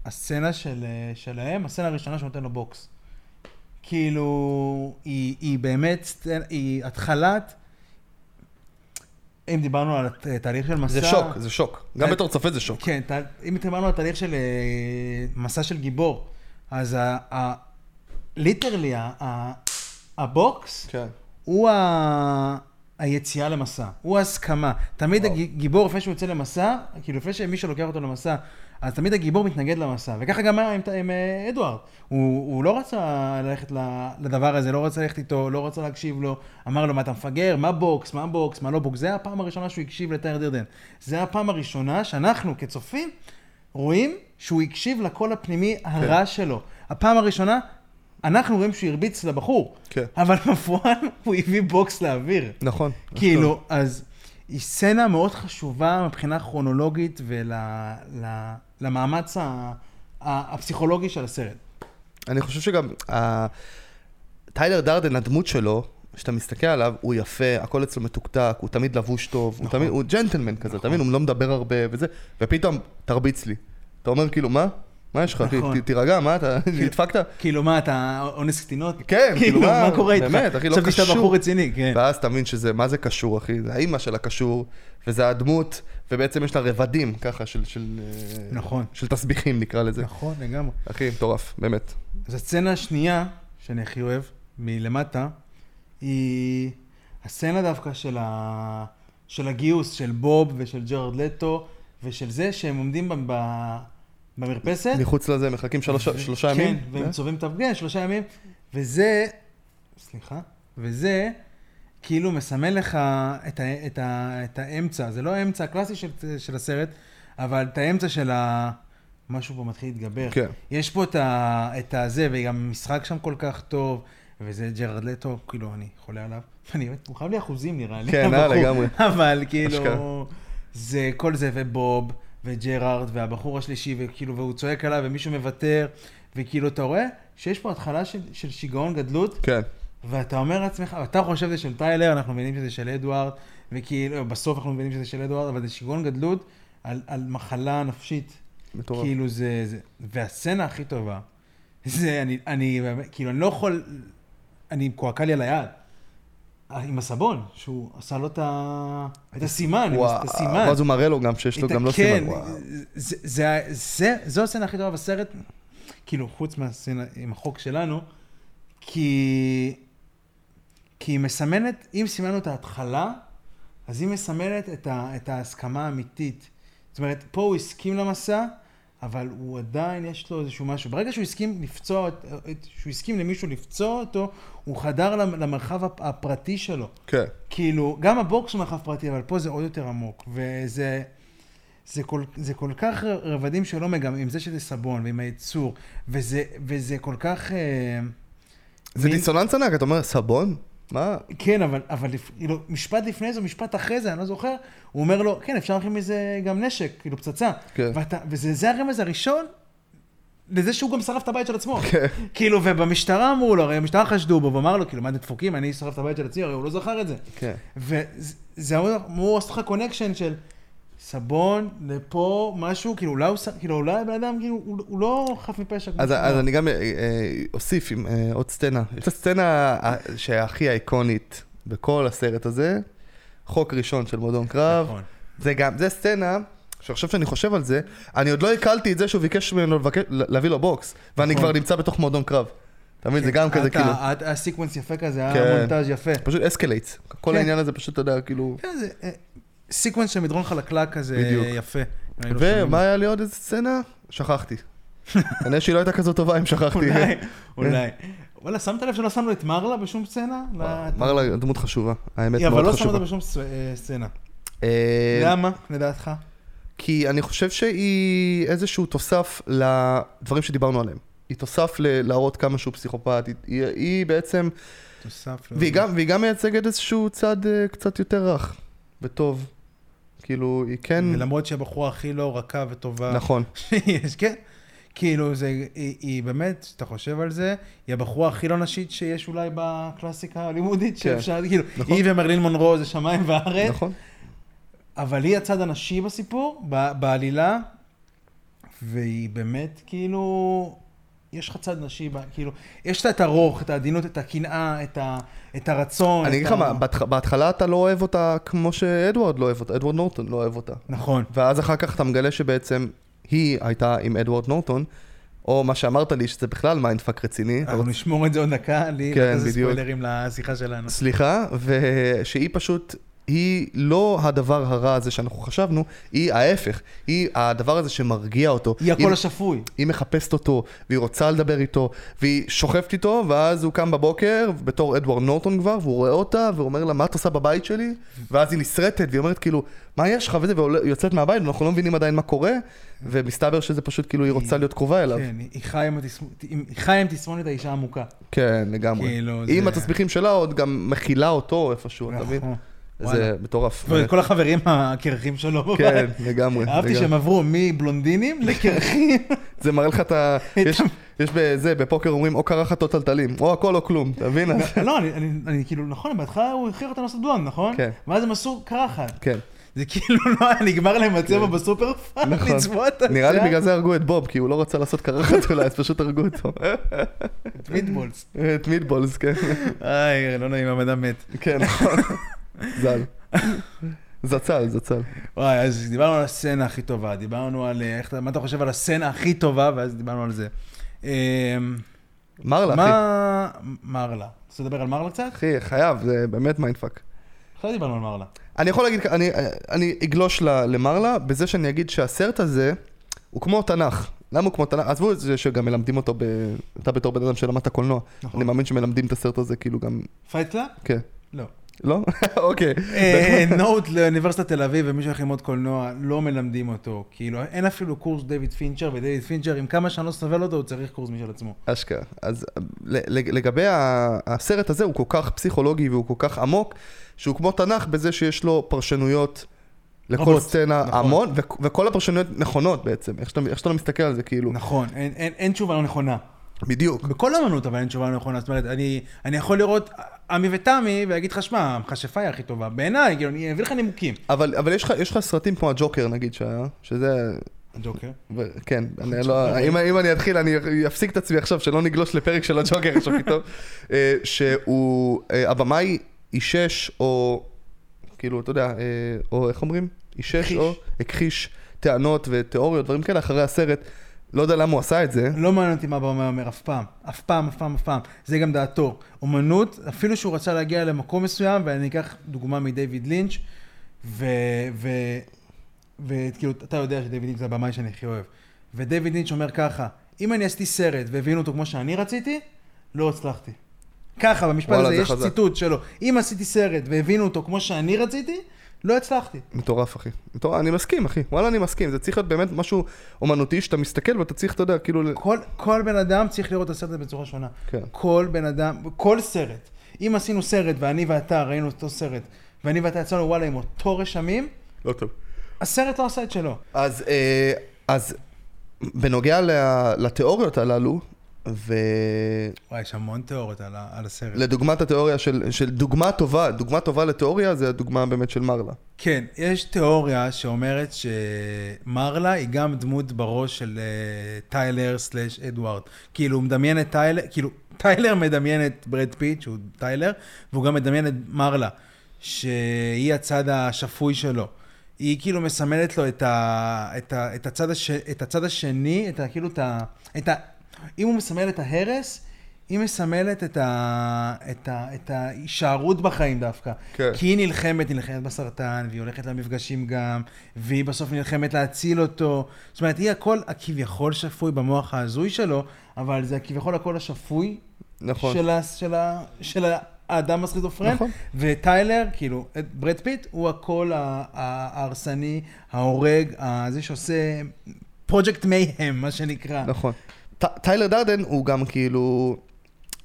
הסצנה של, שלהם, הסצנה הראשונה שנותן לו בוקס. כאילו, היא, היא באמת, היא התחלת, אם דיברנו על תהליך של מסע... זה שוק, זה שוק. גם אה, בתור צופה זה שוק. כן, אם דיברנו על תהליך של אה, מסע של גיבור, אז literally, הבוקס כן. הוא ה... היציאה למסע, הוא ההסכמה. תמיד וואו. הגיבור, לפני שהוא יוצא למסע, כאילו לפני שמישהו לוקח אותו למסע, אז תמיד הגיבור מתנגד למסע. וככה גם היה עם, עם אה, אדוארד. הוא, הוא לא רצה ללכת לדבר הזה, לא רצה ללכת איתו, לא רצה להקשיב לו. אמר לו, מה אתה מפגר? מה בוקס? מה בוקס? מה לא בוקס? זה הפעם הראשונה שהוא הקשיב לטיילר דרדן. זה הפעם הראשונה שאנחנו כצופים רואים שהוא הקשיב לקול הפנימי הרע שלו. הפעם הראשונה, אנחנו רואים שהוא הרביץ לבחור. כן. אבל בפועל הוא הביא בוקס לאוויר. נכון. כאילו, אז היא סצנה מאוד חשובה מבחינה כרונולוגית ולמאמץ הפסיכולוגי של הסרט. אני חושב שגם ה- טיילר דרדן, הדמות שלו, כשאתה מסתכל עליו, הוא יפה, הכל אצלו מתוקתק, הוא תמיד לבוש טוב, הוא נכון. תמיד, הוא ג'נטלמן כזה, נכון. אתה מבין? הוא לא מדבר הרבה וזה, ופתאום תרביץ לי. אתה אומר כאילו, מה? מה יש לך? נכון. תירגע, מה אתה, נדפקת? כאילו, מה, אתה אונס קטינות? כן, כאילו, מה? מה קורה איתך? באמת, אחי, לא חשבתי שאתה קשור. בחור רציני, כן. ואז תבין שזה, מה זה קשור, אחי? זה האימא של הקשור, וזה הדמות, ובעצם יש לה רבדים, ככה, של, אה, נכון. של תסביכים, נקרא לזה. נכון, לגמרי. אחי, מטורף, באמת. אז הסצנה השנייה, שאני הכי אוהב, מלמטה, היא הסצנה דווקא של, ה... של הגיוס של בוב ושל ג'רד לטו, ושל זה שהם עומדים ב... במרפסת. מחוץ לזה מחכים שלוש- ו- שלושה כן, ימים. והם אה? צובעים את הפגן, שלושה ימים, וזה, סליחה, וזה כאילו מסמן לך את, ה, את, ה, את האמצע, זה לא האמצע הקלאסי של, של הסרט, אבל את האמצע של ה... משהו פה מתחיל להתגבר. כן. יש פה את, ה, את הזה, וגם המשחק שם כל כך טוב, וזה ג'רד לטו, כאילו, אני חולה עליו. אני באמת, הוא חייב לי אחוזים נראה לי. כן, אה, הבחור. לגמרי. אבל כאילו. זה כל זה, ובוב, וג'רארד, והבחור השלישי, וכאילו, והוא צועק עליו, ומישהו מוותר, וכאילו, אתה רואה שיש פה התחלה של, של שיגעון גדלות, כן. ואתה אומר לעצמך, אתה חושב שזה של טיילר, אנחנו מבינים שזה של אדוארד, וכאילו, בסוף אנחנו מבינים שזה של אדוארד, אבל זה שיגעון גדלות על, על מחלה נפשית. מטורף. כאילו זה, זה, והסצנה הכי טובה, זה, אני, אני, כאילו, אני לא יכול, אני, קועקע לי על היד, עם הסבון, שהוא עשה לו את הסימן, את הסימן. ואז הוא מראה לו גם שיש לו גם לא כן, סימן. וואו. זה, זה, זה, זו הסצנה הכי טובה בסרט, כאילו, חוץ מהסצנה עם החוק שלנו, כי, כי היא מסמנת, אם סימנו את ההתחלה, אז היא מסמנת את, ה, את ההסכמה האמיתית. זאת אומרת, פה הוא הסכים למסע, אבל הוא עדיין, יש לו איזשהו משהו. ברגע שהוא הסכים לפצוע, שהוא הסכים למישהו לפצוע אותו, הוא חדר למ- למרחב הפ- הפרטי שלו. כן. כאילו, גם הבוקס הוא מרחב פרטי, אבל פה זה עוד יותר עמוק. וזה זה כל, זה כל כך רבדים שלא מגמרים, עם זה שזה סבון ועם הייצור, וזה, וזה כל כך... אה, זה מין- דיסוננס ענק, אתה אומר, סבון? מה? כן, אבל, אבל כאילו, משפט לפני זה, משפט אחרי זה, אני לא זוכר, הוא אומר לו, כן, אפשר להכין מזה גם נשק, כאילו פצצה. כן. ואתה, וזה זה הרמז הראשון לזה שהוא גם שרף את הבית של עצמו. כן. כאילו, ובמשטרה אמרו לו, הרי המשטרה חשדו בו, ואמר לו, כאילו, מה אתם דפוקים, אני שרף את הבית של עצמי, הרי הוא לא זכר את זה. כן. וזה אמור אמור לעשות לך קונקשן של סבון לפה, משהו, כאילו, אולי הוא, כאילו, אולי הבן אדם, כאילו, הוא, הוא לא חף מפשע. אז, אז. אני גם אה, אה, אוסיף עם אה, עוד סצנה. יש את הסצנה שהכי איקונית בכל הסרט הזה, חוק ראשון של מועדון קרב. נכון. זה גם, זה סצנה, שעכשיו שאני חושב על זה, אני עוד לא עיכלתי את זה שהוא ביקש ממנו להביא לו בוקס, ואני נכון. כבר נמצא בתוך מועדון קרב. אתה מבין? זה גם כזה כאילו, אתה- היה sequence יפה כזה, כן. היה מונטאז' יפה. פשוט escalates. כל כן. העניין הזה פשוט, אתה יודע, כאילו... כן, sequence של מדרון חלקלק כזה בדיוק. יפה. לא. ומה היה לי עוד איזה סצנה? שכחתי. כנראה שהיא לא הייתה כזאת טובה אם שכחתי. אולי, אולי. וואלה, שמת לב שלא שמנו את מרלה בשום סצנה? לא, אמר לה, דמות חשובה. האמת אבל מאוד לא חשובה. אותה בשום ס- אה, סצנה. אה, למה, לדעתך? כי אני חושב שהיא איזשהו תוסף לדברים שדיברנו עליהם. היא תוסף להראות כמה שהוא פסיכופת, היא, בעצם, תוסף. והיא גם, והיא גם מייצגת איזשהו צד אה, קצת יותר רך וטוב. כאילו, היא כן, ולמרות שהיא הבחורה הכי לא רכה וטובה נכון. שיש, כן. כאילו, זה, היא, היא באמת, כשאתה חושב על זה, היא הבחורה הכי לא נשית שיש אולי בקלאסיקה הלימודית, כן. שאפשר, כאילו, נכון. היא ומרלין מונרו זה שמיים וארץ, נכון. אבל היא הצד הנשי בסיפור, ב- בעלילה, והיא באמת, כאילו, יש לך צד נשי, כאילו, יש לה את הרוך, את העדינות, את הקנאה, את, ה, את הרצון. אני אגיד לך מה, בהתח- בהתחלה אתה לא אוהב אותה כמו שאדוארד לא אוהב אותה, אדוארד נורטון לא אוהב אותה. נכון. ואז אחר כך אתה מגלה שבעצם היא הייתה עם אדוארד נורטון, או מה שאמרת לי, שזה בכלל mindfuck רציני. אנחנו נשמור את זה עוד דקה, לי, כן, בדיוק. ספוילרים לשיחה שלנו. סליחה, ושהיא פשוט, היא לא הדבר הרע הזה שאנחנו חשבנו, היא ההפך, היא הדבר הזה שמרגיע אותו. היא הקול השפוי. היא מחפשת אותו, והיא רוצה לדבר איתו, והיא שוכבת איתו, ואז הוא קם בבוקר, בתור אדוארד נורטון כבר, והוא רואה אותה, והוא אומר לה, מה את עושה בבית שלי? ואז היא נסרטת, והיא אומרת כאילו, מה יש לך וזה, והיא יוצאת מהבית, ואנחנו לא מבינים עדיין מה קורה, ומסתבר שזה פשוט כאילו, היא רוצה להיות קרובה אליו. כן, היא חיה עם תסמונת האישה עמוקה. כן, לגמרי. כאילו, היא עם התסביכים שלה עוד גם מכילה אותו איפשהו, אתה מבין? זה. מטורף. וכל החברים הקרחים שלו. כן, לגמרי. אהבתי. שהם עברו מבלונדינים לקרחים. זה מראה לך את ה... יש- בזה, בפוקר אומרים או קרחת או טלטלים, או הכל או כלום, אתה מבין? לא, אני- כאילו, נכון, בהתחלה הוא הכריח אותנו לעשות דואן, נכון? כן. ואז הם עשו קרחת. כן. זה כאילו לא היה נגמר להם הצבע כן. בסופר פארם, נכון. לצבוע את הצבע. נראה לי בגלל זה הרגו את בוב, כי הוא לא רצה לעשות קרחת אולי, אז פשוט הרגו אותו. את מיטבולס. את מיטבולס, כן. איי, לא נעים, הבנאדם מת. כן, נכון. ז"ל. זצ"ל, זצ"ל. וואי, אז דיברנו על הסצנה הכי טובה, דיברנו על אה, איך מה אתה חושב על הסצנה הכי טובה, ואז דיברנו על זה. אמ, מרלה, אחי. מה... מרלה. רוצה לדבר על מרלה קצת? אחי, חייב, זה באמת mindfuck. עכשיו דיברנו על מרלה. אני יכול להגיד, אני, אני אגלוש למרלה בזה שאני אגיד שהסרט הזה הוא כמו תנ"ך. למה הוא כמו תנ"ך? עזבו את זה שגם מלמדים אותו, ב... אתה בתור בן אדם שלמד את הקולנוע. נכון. אני מאמין שמלמדים את הסרט הזה כאילו גם... Fight Club? כן. לא. לא? אוקיי. אה, נוט לאוניברסיטת תל אביב, ומי שהולך ללמוד קולנוע, לא מלמדים אותו. כאילו, אין אפילו קורס דויד פינצ'ר, ודויד פינצ'ר, עם כמה שאני לא סובל אותו, הוא צריך קורס משל עצמו. אשכרה. אז לגבי הסרט הזה, הוא כל כך פסיכולוגי והוא כל כך עמוק, שהוא כמו תנ"ך בזה שיש לו פרשנויות לכל רבות, סצנה נכון. המון, ו- וכל הפרשנויות נכונות בעצם, איך שאתה, איך שאתה לא מסתכל על זה, כאילו. נכון, אין- אין אין תשובה לא נכונה. בדיוק. בכל אמנות, אבל אין תשובה לא נכונה. זאת אומרת, אני אני יכול לראות עמי ותמי, ולהגיד לך, שמע, המכשפה היא הכי טובה. בעיניי, כאילו, אני אביא לך נימוקים. אבל, אבל יש, לך, יש לך סרטים כמו הג'וקר נגיד שהיה, שזה... ג'וקר. ו- כן, אני לא, אם, אם אני אתחיל, אני אפסיק את עצמי עכשיו, שלא נגלוש לפרק של הג'וקר עכשיו פתאום. אה, שהוא, אה, הבמאי אישש, או כאילו, אתה יודע, אה, או איך אומרים? אישש. או הכחיש טענות ותיאוריות, דברים כאלה, אחרי הסרט. לא יודע למה הוא עשה את זה. לא מעניין אותי מה הבמה אומר אף פעם. אף פעם, אף פעם, אף פעם. זה גם דעתו. אומנות, אפילו שהוא רצה להגיע למקום מסוים, ואני אקח דוגמה מדייוויד לינץ', ו... ו... וכאילו, אתה יודע שדייוויד לינץ' זה הבמאי שאני הכי אוהב. ודייוויד לינץ' אומר ככה, אם אני עשיתי סרט והבינו אותו כמו שאני רציתי, לא הצלחתי. ככה, במשפט הזה זה יש חזק. ציטוט שלו. אם עשיתי סרט והבינו אותו כמו שאני רציתי, לא הצלחתי. מטורף, אחי. מטורף, אני מסכים, אחי. וואלה, אני מסכים. זה צריך להיות באמת משהו אומנותי שאתה מסתכל ואתה צריך, אתה יודע, כאילו... כל, כל בן אדם צריך לראות את הסרט הזה בצורה שונה. כן. כל בן אדם, כל סרט. אם עשינו סרט ואני ואתה ראינו אותו סרט, ואני ואתה יצאנו וואלה עם אותו רשמים, לא טוב. הסרט לא עשה את שלו. אז, אה, אז בנוגע לתיאוריות הללו, וואי, יש המון תיאוריות על, ה- על הסרט. ולדוגמת התיאוריה של, של דוגמה טובה, דוגמה טובה לתיאוריה זה הדוגמה באמת של מרלה. כן, יש תיאוריה שאומרת שמרלה היא גם דמות בראש של אה, טיילר סלאש אדוארד. כאילו, הוא מדמיין את טיילר, כאילו, טיילר מדמיין את ברד פיט, שהוא טיילר, והוא גם מדמיין את מרלה, שהיא הצד השפוי שלו. היא כאילו מסמלת לו את, ה, את, ה, את, הצד, הש, את הצד השני, את ה, כאילו את ה... את ה אם הוא מסמל את ההרס, היא מסמלת את, ה, את, ה, את ההישארות בחיים דווקא. כן. כי היא נלחמת, נלחמת בסרטן, והיא הולכת למפגשים גם, והיא בסוף נלחמת להציל אותו. זאת אומרת, היא הכל הכביכול שפוי במוח ההזוי שלו, אבל זה הכביכול הכל השפוי נכון. של, ה, של, ה, של האדם הסכיזופרן. נכון. וטיילר, כאילו, ברד פיט, הוא הקול ה- ה- ההרסני, ההורג, זה שעושה פרויקט Mayhem, מה שנקרא. נכון. טיילר דרדן הוא גם כאילו,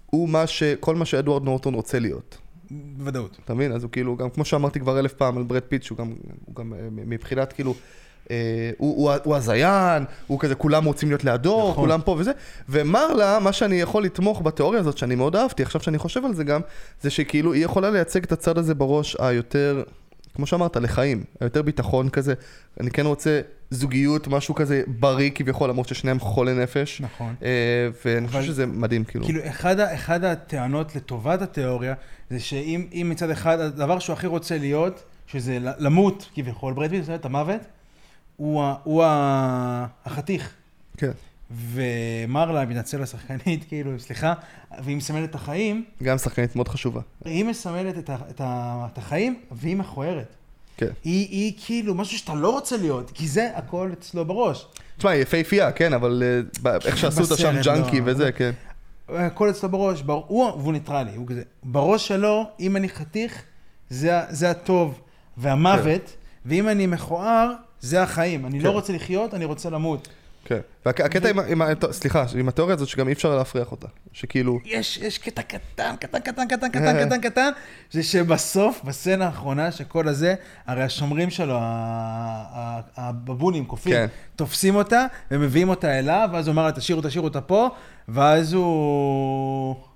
הוא מה ש... כל מה שאדוארד נורטון רוצה להיות. בוודאות. אתה מבין? אז הוא כאילו, גם כמו שאמרתי כבר אלף פעם על ברד פיט, שהוא גם, הוא גם אה, מבחינת כאילו אה, הוא, הוא, הוא הזיין, הוא כזה, כולם רוצים להיות לידו, נכון. כולם פה וזה. ומרלה, מה שאני יכול לתמוך בתיאוריה הזאת, שאני מאוד אהבתי, עכשיו שאני חושב על זה גם, זה שכאילו היא יכולה לייצג את הצד הזה בראש היותר, כמו שאמרת, לחיים, היותר ביטחון כזה. אני כן רוצה זוגיות, משהו כזה בריא כביכול, למרות ששניהם חולי נפש. נכון. אה, ואני חושב שזה מדהים, כאילו. כאילו, אחד, אחד הטענות לטובת התיאוריה, זה שאם אם מצד אחד, הדבר שהוא הכי רוצה להיות, שזה למות, כביכול, ברד פיט, את המוות, הוא, ה- הוא ה- החתיך. כן. ומרלה, מתנצל לשחקנית, כאילו, סליחה, והיא מסמלת את החיים, גם שחקנית מאוד חשובה. היא מסמלת את, ה, את, ה, את החיים, והיא מכוערת. כן. היא, היא כאילו משהו שאתה לא רוצה להיות, כי זה הכל אצלו בראש. תשמע, היא יפהפייה, כן, אבל אה, איך שעשו אותה שם ג'אנקי לא. וזה, כן. הכל אצלו בראש, בר... הוא, והוא ניטרלי, הוא כזה. בראש שלו, אם אני חתיך, זה, זה הטוב והמוות, ואם אני מכוער, זה החיים. אני כן. לא רוצה לחיות, אני רוצה למות. כן. והקטע עם עם. סליחה, עם התיאוריה הזאת שגם אי אפשר להפריח אותה. שכאילו, יש, יש קטע קטן, קטן, קטן, קטן, קטן, קטן, קטן, זה שבסוף, בסצנה האחרונה, שכל הזה, הרי השומרים שלו, הבבונים, קופים, כן. תופסים אותה ומביאים אותה אליו, ואז הוא אמר לה, תשאירו, תשאירו אותה פה, ואז הוא...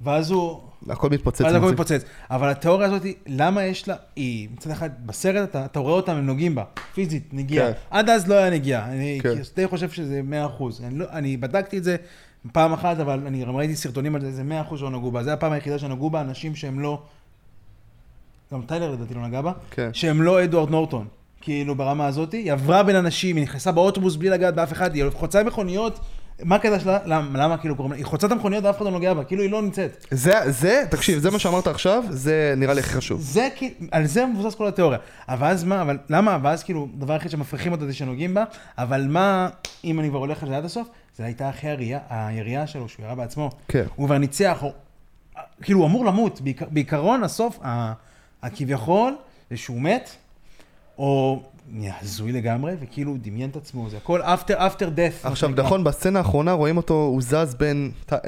ואז הוא... הכל מתפוצץ. ואז הכל. מתפוצץ. אבל התיאוריה הזאת, למה יש לה, היא מצד אחד, בסרט אתה, אתה רואה אותם, הם נוגעים בה, פיזית, נגיעה. כן. עד אז לא היה נגיעה. אני כן. די חושב שזה 100%. אני, לא, אני בדקתי את זה פעם אחת, אבל אני גם ראיתי סרטונים על זה, זה 100% שלא נגעו בה. זו הפעם היחידה שנגעו בה אנשים שהם לא... גם טיילר לדעתי לא נגע בה. כן. שהם לא אדוארד נורטון. כאילו ברמה הזאת, היא עברה בין אנשים, היא נכנסה באוטובוס בלי לגעת באף אחד, היא חוצה מכוניות, מה הקטע שלה? למה, למה כאילו קוראים לה? היא חוצה את המכוניות ואף אחד לא נוגע בה, כאילו היא לא נמצאת. זה, זה, תקשיב, זה מה שאמרת עכשיו, זה נראה לי הכי חשוב. זה כאילו, על זה מבוסס כל התיאוריה. אבל אז מה, אבל למה, ואז כאילו, דבר היחיד שמפריחים אותה זה שנוגעים בה, אבל מה, אם אני כבר הולך על זה עד הסוף, זה הייתה אחרי הירייה, הירייה שלו, שהוא ירה בעצמו. כן. הוא כבר ניצח, הוא, כאילו, הוא אמור למות. בעיקר, בעיקרון, הסוף, הכביכול, זה שהוא מת, או נהיה הזוי לגמרי, וכאילו הוא דמיין את עצמו, זה הכל after, after death. עכשיו. נכון, בסצנה האחרונה רואים אותו, הוא זז בין... אה,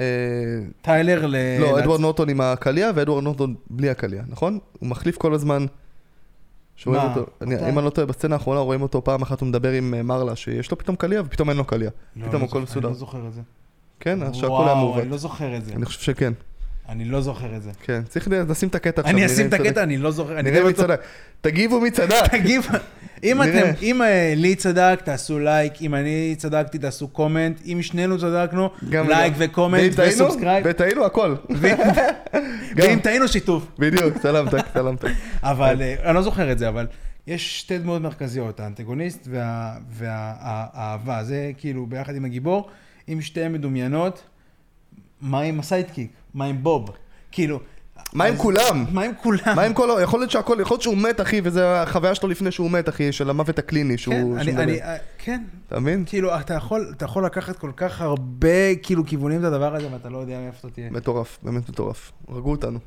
טיילר ל... לא, אדוארד נורטון עם הקליע ואדוארד נורטון בלי הקליע, נכון? הוא מחליף כל הזמן. שרואים מה? אותו, אני-? אם אני לא טועה, בסצנה האחרונה רואים אותו פעם אחת, הוא מדבר עם אה, מרלה, שיש לו פתאום קליע ופתאום אין לו קליע. לא, פתאום לא הכל מסודר. אני לא זוכר את זה. כן, אז שהכל היה וואו, מעוות. אני לא זוכר את זה. אני חושב שכן, אני לא זוכר את זה. כן. צריך לשים את הקטע עכשיו. אני אשים את הקטע. אני לא זוכר. נראה מי בטוח- צדק. תגיבו מי צדק. תגיב, אם. אתם, אם אלי צדק, תעשו לייק, אם אני צדקתי, תעשו comment, אם שנינו צדקנו, לייק וגם. ו comment ו subscribe, וטעינו הכל. ואם טעינו שיתוף. בדיוק, סלמת, סלמת. אבל אה, אני לא זוכר את זה, אבל יש שתי דמויות מרכזיות, האנטגוניסט וה- והאהבה, זה כאילו ביחד עם הגיבור, אם שתיהן מדומיינות, מה עם ה sidekick? מה עם בוב? כאילו... מה עם כולם? מה עם כולם? מה עם כל... יכול להיות שהכל, יכול להיות שהוא מת, אחי, וזו החוויה שלו לפני שהוא מת, אחי, של המוות הקליני שהוא... כן, שהוא אני. אני, אה, כן, אתה מבין? כאילו, אתה יכול, אתה יכול לקחת כל כך הרבה, כאילו, כיוונים את הדבר הזה, ואתה לא יודע מאיפה אתה תהיה. מטורף, באמת מטורף. הרגו אותנו.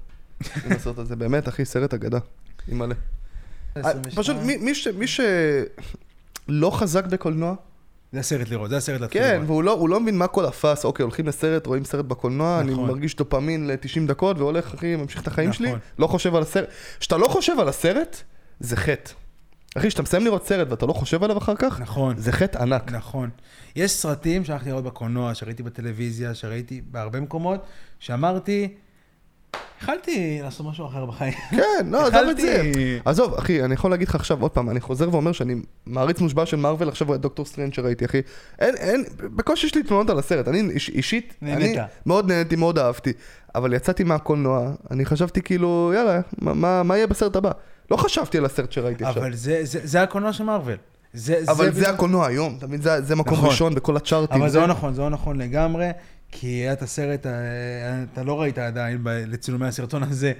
עם הסרט הזה, באמת, אחי, סרט אגדה. אימא'לה. אה, פשוט מי- מי ש- מי שלא חזק בקולנוע, זה הסרט לראות, זה הסרט להתחיל כן, לראות. והוא לא, לא מבין מה כל הפאס, אוקיי, הולכים לסרט, רואים סרט בקולנוע, אני נכון. מרגיש דופמין ל-90 דקות והולך, אחי, ממשיך את החיים נכון. שלי, לא חושב על הסרט. כשאתה לא חושב על הסרט, זה חטא. אחי, כשאתה מסיים לראות סרט ואתה לא חושב עליו אחר כך, נכון, זה חטא ענק. נכון. יש סרטים שהלכתי לראות בקולנוע, שראיתי בטלוויזיה, שראיתי בהרבה מקומות, שאמרתי, יכלתי לעשות משהו אחר בחיים. כן, לא, עזוב את זה. עזוב, אחי, אני יכול להגיד לך עכשיו עוד פעם, אני חוזר ואומר שאני מעריץ מושבע של מארוול, עכשיו את דוקטור סטרנד שראיתי, אחי. אין, אין, בקושי יש לי תלונות על הסרט. אני איש, אישית. אני מאוד נהניתי, מאוד אהבתי. אבל יצאתי מהקולנוע, אני חשבתי כאילו, יאללה, מה, מה, יהיה בסרט הבא? לא חשבתי על הסרט שראיתי עכשיו. אבל זה- זה זה הקולנוע של מארוול. זה- אבל זה בדיוק- הקולנוע היום, אתה מבין? זה, זה מקום נכון. ראשון בכל הצ'ארטים. אבל זה לא נכון, זה לא נכון לגמרי, כי היה את הסרט, אה, אתה לא ראית עדיין לצילומי הסרטון הזה,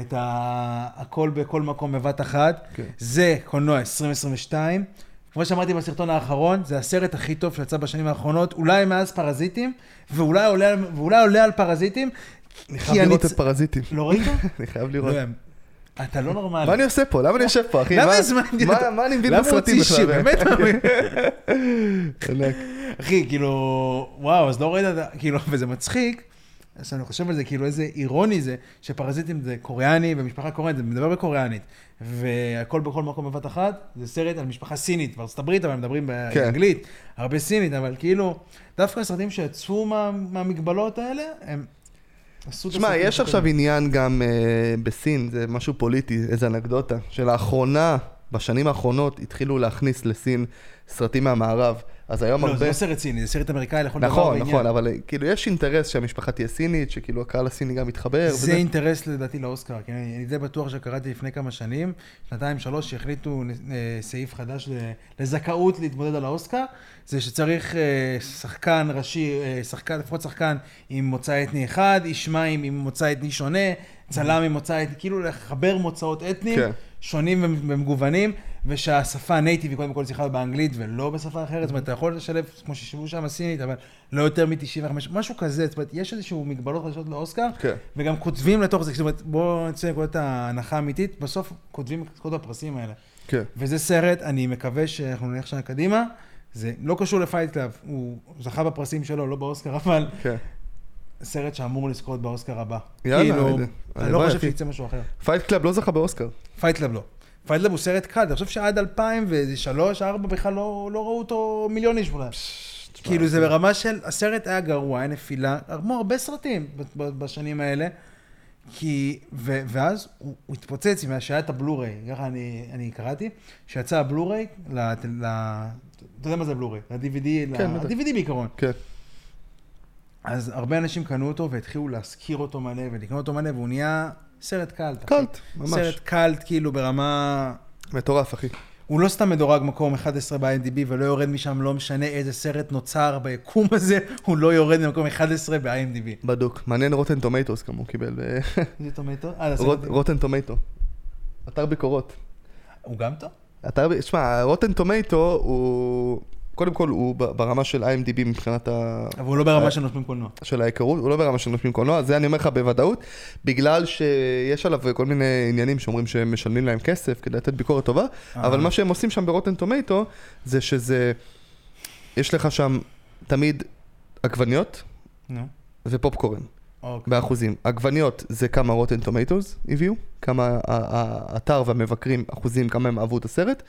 את הכל בכל מקום בבת אחת. כן. זה קולנוע 2022. כמו שאמרתי בסרטון האחרון, זה הסרט הכי טוב שיצא בשנים האחרונות, אולי מאז פרזיטים, ואולי עולה, ואולי עולה על פרזיטים. אני חייב לראות את פרזיטים. לא ראית? אני חייב לא לראות. אתה לא נורמלי. מה אני עושה פה? למה אני יושב פה, אחי? למה מה- הזמנתי אותו? מה אני מבין למה הוא בסרטים הוציא? בכלל? באמת. אחי, כאילו, וואו, אז לא ראית, את ה- כאילו, וזה מצחיק, עכשיו אני חושב על זה, כאילו איזה אירוני זה, שפרזיטים זה קוריאני ומשפחה קוריאנית, זה מדבר בקוריאנית, והכל בכל מקום בבת אחת, זה סרט על משפחה סינית, בארצות הברית, אבל מדברים כן. באנגלית, הרבה סינית, אבל כאילו, דווקא הסרטים שיצאו מה, מהמגבלות האלה, הם שמע, יש. עכשיו עניין גם אה, בסין, זה משהו פוליטי, איזה אנקדוטה, שלאחרונה, בשנים האחרונות, התחילו להכניס לסין סרטים מהמערב. אז היום לא, הרבה... זה לא סרט סיני, זה סרט אמריקאי לכל דבר נכון, ועניין. נכון, אבל כאילו יש אינטרס שהמשפחה תהיה סינית, שכאילו הקהל הסיני גם יתחבר. זה וזה. אינטרס לדעתי לאוסקר, כי אני אני די בטוח שקראתי לפני כמה שנים, שנתיים, שלוש, שהחליטו אה, סעיף חדש לזכאות להתמודד על האוסקר, זה שצריך אה, שחקן ראשי, אה, שחקן, לפחות שחקן עם מוצא אתני אחד, איש מים עם מוצא אתני שונה, צלם עם מוצא אתני, כאילו לחבר מוצאות אתניים. כן. שונים ומגוונים, ושהשפה הנייטיב היא קודם כל צריכה להיות באנגלית ולא בשפה אחרת, זאת אומרת, אתה יכול לשלב, כמו ששיבו שם סינית, אבל לא יותר מ-95, משהו כזה, זאת אומרת, יש איזשהו מגבלות חדשות לאוסקר, כן. וגם כותבים לתוך זה, זאת אומרת, בואו נצא לנקודת ההנחה האמיתית, בסוף כותבים את כל הפרסים האלה. כן. וזה סרט, אני מקווה שאנחנו נלך שנה קדימה, זה לא קשור ל Fight Club, הוא זכה בפרסים שלו, לא באוסקר, אבל כן. סרט שאמור לזכות באוסקר הבא. יאללה, כאילו. אני לא חושב. שיצא משהו אחר. Fight Club לא זכה באוסקר. Fight Club לא. Fight Club הוא סרט קאלט, אני חושב שעד 2003, 2004 בכלל לא, לא ראו אותו מיליון איש אולי. כאילו זה ברמה של, הסרט היה גרוע, היה נפילה, כמו הרבה סרטים בשנים האלה. כי, ו, ואז הוא, הוא התפוצץ, שהיה את הבלו-ריי, ככה אני, אני קראתי, שיצא הבלו-ריי, אתה יודע מה זה הבלו-ריי? ל-DVD, כן. ל-DVD בעיקרון. כן. אז הרבה אנשים קנו אותו והתחילו להשכיר אותו מלא ולקנות אותו מלא, והוא נהיה סרט. אחי. קלט, ממש. סרט קלט, כאילו ברמה... מטורף, אחי. הוא לא סתם מדורג מקום 11 ב-IMDb ולא יורד משם, לא משנה איזה סרט נוצר ביקום הזה, הוא לא יורד ממקום 11 ב-IMDb. בדוק. מעניין רוטן טומטוס כמה הוא קיבל. ב- זה טומטו? אה, רוטן טומטו. אתר ביקורות. הוא גם טוב? אתר, שמע, רוטן טומטו הוא, קודם כל הוא ברמה של IMDb מבחינת ה... אבל הוא לא ברמה של נותנים קולנוע. של ההיכרות, הוא לא ברמה של נותנים קולנוע, זה אני אומר לך בוודאות, בגלל שיש עליו כל מיני עניינים שאומרים שהם משלמים להם כסף כדי לתת ביקורת טובה, אה. אבל מה שהם עושים שם ברוטן טומטו, זה שזה, יש לך שם תמיד עגבניות נו, ופופקורן, אוקיי. באחוזים. עגבניות זה כמה רוטן טומטוס הביאו, כמה האתר והמבקרים, אחוזים, כמה הם אהבו את הסרט,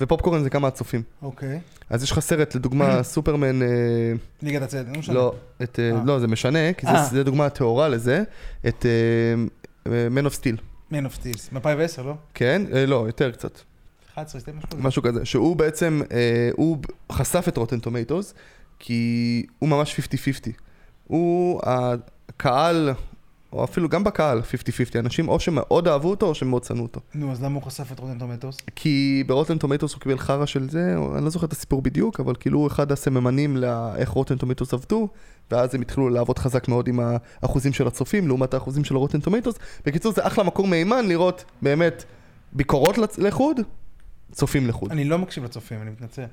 ופופקורן זה כמה הצופים. אוקיי. אז יש לך סרט, לדוגמה, סופרמן... אה, ליגת הצדק, לא משנה. לא, את, אה, אה. לא, זה משנה, כי זה. זה דוגמה טהורה לזה, את Man of Steel, Man of Steels, מ-2010, לא? כן? לא, יותר קצת, 11, 12, משהו כזה. שהוא בעצם, אה, הוא חשף את Rotten Tomatoes, כי הוא ממש 50-50. הוא, הקהל, או אפילו גם בקהל 50-50, אנשים או שמאוד אהבו אותו או שמאוד שנאו אותו. נו, אז למה הוא חשף את Rotten Tomatoes? כי ב Rotten Tomatoes הוא קיבל חרא של זה, אני לא זוכר את הסיפור בדיוק, אבל כאילו הוא אחד הסממנים לאיך Rotten Tomatoes עבדו, ואז הם התחילו לעבוד חזק מאוד עם האחוזים של הצופים, לעומת האחוזים של Rotten Tomatoes. בקיצור, זה אחלה מקור מהימן לראות באמת ביקורות לחוד, צופים לחוד. אני לא מקשיב לצופים, אני מתנצל.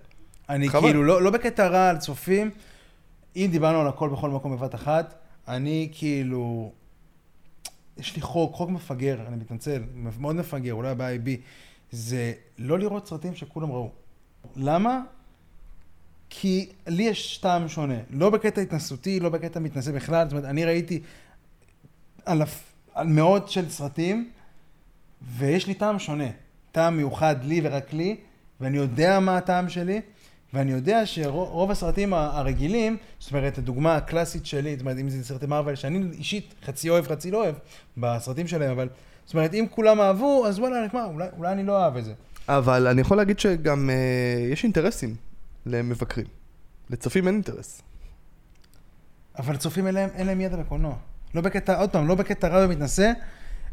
אני חבל. כאילו, לא, לא בקטע רע על צופים, אם דיברנו על הכל בכל מקום בבת אחת, אני כאילו, יש לי חוק, חוק מפגר, אני מתנצל, מאוד מפגר, אולי הבעיה היא בי, זה לא לראות סרטים שכולם ראו. למה? כי לי יש טעם שונה, לא בקטע התנסותי, לא בקטע מתנשא בכלל, זאת אומרת, אני ראיתי אלף, מאות של סרטים, ויש לי טעם שונה, טעם מיוחד לי ורק לי, ואני יודע מה הטעם שלי, ואני יודע שרוב הסרטים הרגילים, זאת אומרת, הדוגמה הקלאסית שלי, זאת אומרת, אם זה סרטי מרוויל, שאני אישית חצי אוהב, חצי לא אוהב, בסרטים שלהם, אבל, זאת אומרת, אם כולם אהבו, אז וואלה, מה, אולי, אולי אני לא אוהב את זה. אבל אני יכול להגיד שגם אה, יש אינטרסים למבקרים. לצופים אין אינטרס. אבל צופים אליהם, אין להם ידע בקולנוע. לא בקטע, עוד פעם, לא בקטע רע ומתנשא,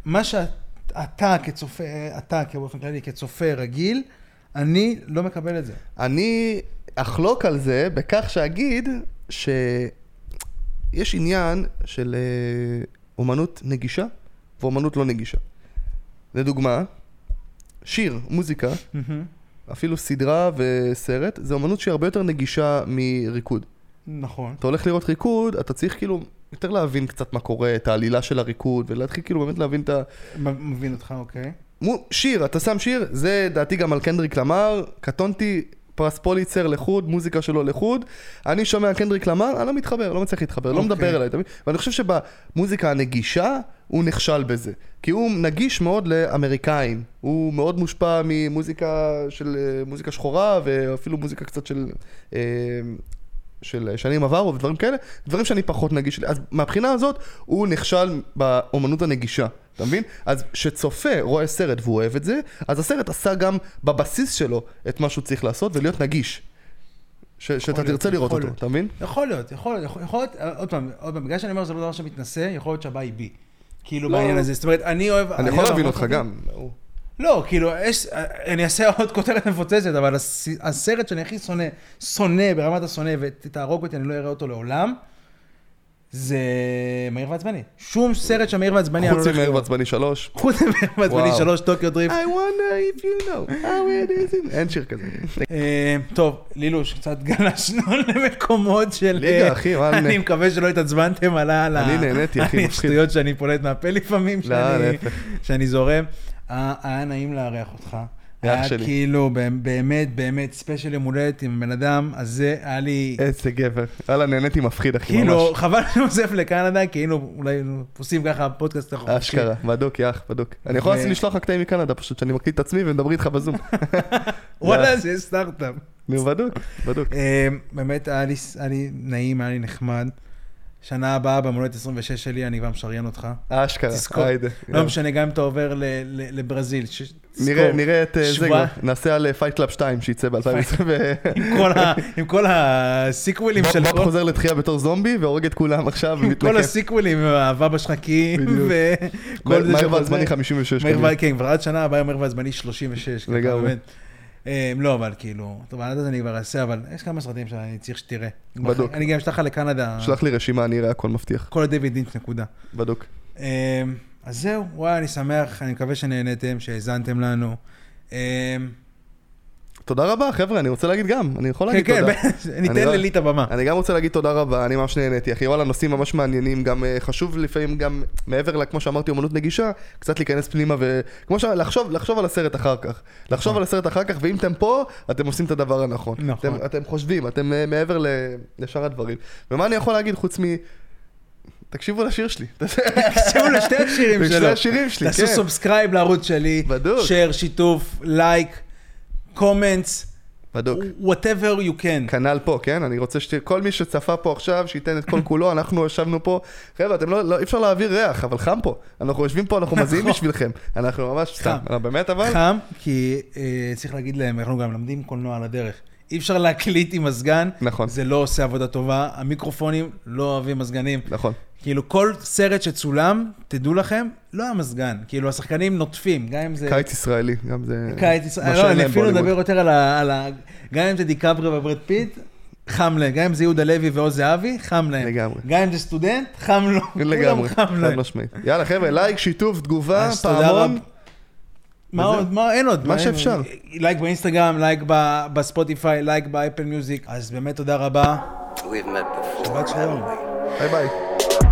מה שאתה כצופה, אתה באופן כללי, כצופה רגיל, אני לא מקבל את זה. אני אחלוק על זה בכך שאגיד שיש עניין של אה, אומנות נגישה ואומנות לא נגישה. לדוגמה, שיר, מוזיקה, אפילו סדרה וסרט, זה אומנות שהיא הרבה יותר נגישה מריקוד. נכון. אתה הולך לראות ריקוד, אתה צריך כאילו יותר להבין קצת מה קורה, את העלילה של הריקוד, ולהתחיל כאילו באמת להבין את ה... מבין אותך, אוקיי. שיר, אתה שם שיר, זה דעתי גם על קנדריק למר, קטונתי, פרס פוליצר לחוד, מוזיקה שלו לחוד. אני שומע קנדריק למר, אני לא מתחבר, לא מצליח להתחבר, לא אוקיי. מדבר אליי, מבין? ואני חושב שבמוזיקה הנגישה, הוא נכשל בזה. כי הוא נגיש מאוד לאמריקאים. הוא מאוד מושפע ממוזיקה של מוזיקה שחורה, ואפילו מוזיקה קצת של... אה, של שנים עברו ודברים כאלה, דברים שאני פחות נגיש, אז מהבחינה הזאת הוא נכשל באומנות הנגישה, אתה מבין? אז כשצופה רואה סרט והוא אוהב את זה, אז הסרט עשה גם בבסיס שלו את מה שהוא צריך לעשות ולהיות נגיש. ש- שאתה להיות, תרצה לראות יכול אותו, להיות. אתה מבין? יכול להיות, יכול להיות, יכול- יכול להיות, עוד פעם, עוד פעם, בגלל שאני אומר שזה לא דבר שמתנשא, יכול להיות שהבעיה היא בי. כאילו לא. בעניין הזה, זאת אומרת, אני אוהב... אני יכול אוהב להבין אותך. גם. לא, כאילו, יש, אני אעשה עוד כותרת מפוצצת, אבל הס- הסרט שאני הכי שונא, שונא ברמת השונא, ותהרוג אותי, אני לא אראה אותו לעולם, זה מהיר ועצבני. שום סרט של מהיר ועצבני, חוץ לראות. ועצבני שלוש. חוץ ממהיר ועצבני. שלוש, טוקיו דריפט. I wonder if you know how it is in... אין שיר כזה. אה, טוב, לילוש, קצת גלשנו למקומות של... ליגה, אה, אחי, וואלה. אני מקווה שלא התעצבנתם על ה... אני נהניתי, אחי, מפחיד. השטויות שאני פולט מהפה לפעמים, לא, שאני- זורם. היה היה נעים לארח אותך. היה שלי. כאילו, באמת, באמת, ספיישל יום הולדת עם הבן אדם הזה, היה לי... איזה גבר. וואלה, נהניתי מפחיד, אחי, כאילו, ממש. חבל שהוא עוזב לקנדה, כי היינו אולי עושים ככה פודקאסט. אשכרה, בדוק, יא אח, בדוק. אני יכול לשלוח לך קטעים מקנדה פשוט, שאני מקליט את עצמי ומדבר איתך בזום. וואלה, זה סטארט-אפ. נו, בדוק, בדוק. אה, באמת היה לי, היה לי נעים, היה לי נחמד. שנה הבאה, בהולדת 26 שלי, אני כבר משריין אותך. אשכרה. היידה. לא משנה, גם אם אתה עובר לברזיל. נראה, נראה את אה, זה נעשה על Fight Club 2 שייצא ב-2020. עם כל ה sequel ים של בוב. חוזר לתחייה בתור זומבי והורג את כולם עכשיו עם כל. ה sequel ים, אהבה בשחקים. וכל זה מהיר ועצבני 56. מהיר כנראה. ו- כן, כבר עד שנה הבאה מהיר ועצבני 36. ככה, לגמרי. אה, לא, אבל כאילו, טוב, עד אז אני כבר אעשה, אבל יש כמה סרטים שאני צריך שתראה. בדוק. אני גם אשלח לך לקנדה, שלח לי רשימה, אני אראה הכל מבטיח. כל דיוויד לינץ' נקודה. בדוק. אז זהו, וואי, אני שמח, אני מקווה שנהנתם, שהאזנתם לנו. אה, תודה רבה, חבר'ה, אני רוצה להגיד גם, אני יכול כן, להגיד כן, תודה. ניתן אני לא- ללי את הבמה. אני גם רוצה להגיד תודה רבה, אני ממש נהניתי, אחי, וואלה, נושאים ממש מעניינים, גם אה, חשוב לפעמים גם, מעבר לכמו שאמרתי, אומנות נגישה, קצת להיכנס פנימה וכמו ש... לחשוב, לחשוב על הסרט אחר כך. לחשוב על הסרט אחר כך, ואם אתם פה, אתם עושים את הדבר הנכון. נכון. אתם, אתם חושבים, אתם אה, מעבר. לשאר הדברים. ומה אני יכול להגיד חוץ מ... תקשיבו לשיר שלי. תקשיבו לשתי השירים לשתי שלו. השירים שלי, תעשו כן. subscribe לערוץ שלי. בדוק. share, שיתוף, לייק, comments, בדוק. whatever you can. כנ"ל פה, כן? אני רוצה שכל מי שצפה פה עכשיו, שייתן את כל כולו, אנחנו ישבנו פה. חבר'ה, אתם לא, לא, אי אפשר להעביר ריח, אבל חם פה. אנחנו יושבים פה, אנחנו מזיעים נכון. בשבילכם. אנחנו ממש סתם. באמת אבל? חם, כי אה, צריך להגיד להם, אנחנו גם מלמדים קולנוע על הדרך. אי אפשר להקליט עם מזגן, נכון. זה לא עושה עבודה טובה, המיקרופונים לא אוהבים מזגנים. נכון. כאילו כל סרט שצולם, תדעו לכם, לא היה מזגן. כאילו השחקנים נוטפים, גם אם זה... קיץ ישראלי, גם זה... קיץ מה ישראל, שאין לא, אני אפילו. מדבר יותר על ה... על ה- גם אם זה דיקפריו וברד פיט, חם להם. גם אם זה יהודה לוי ועוז זהבי, חם להם. לגמרי. גם אם זה סטודנט, חם לו. לגמרי, חם להם. חד משמעית. יאללה חבר'ה, לייק, שיתוף, תגובה, פעמון. מה. עוד? מה, אין עוד. מה שאפשר. לייק באינסטגרם, לייק ב- בספוטיפיי, לייק ב Apple Music. אז באמת תודה רבה. We've met before. שבת שלום. ביי ביי.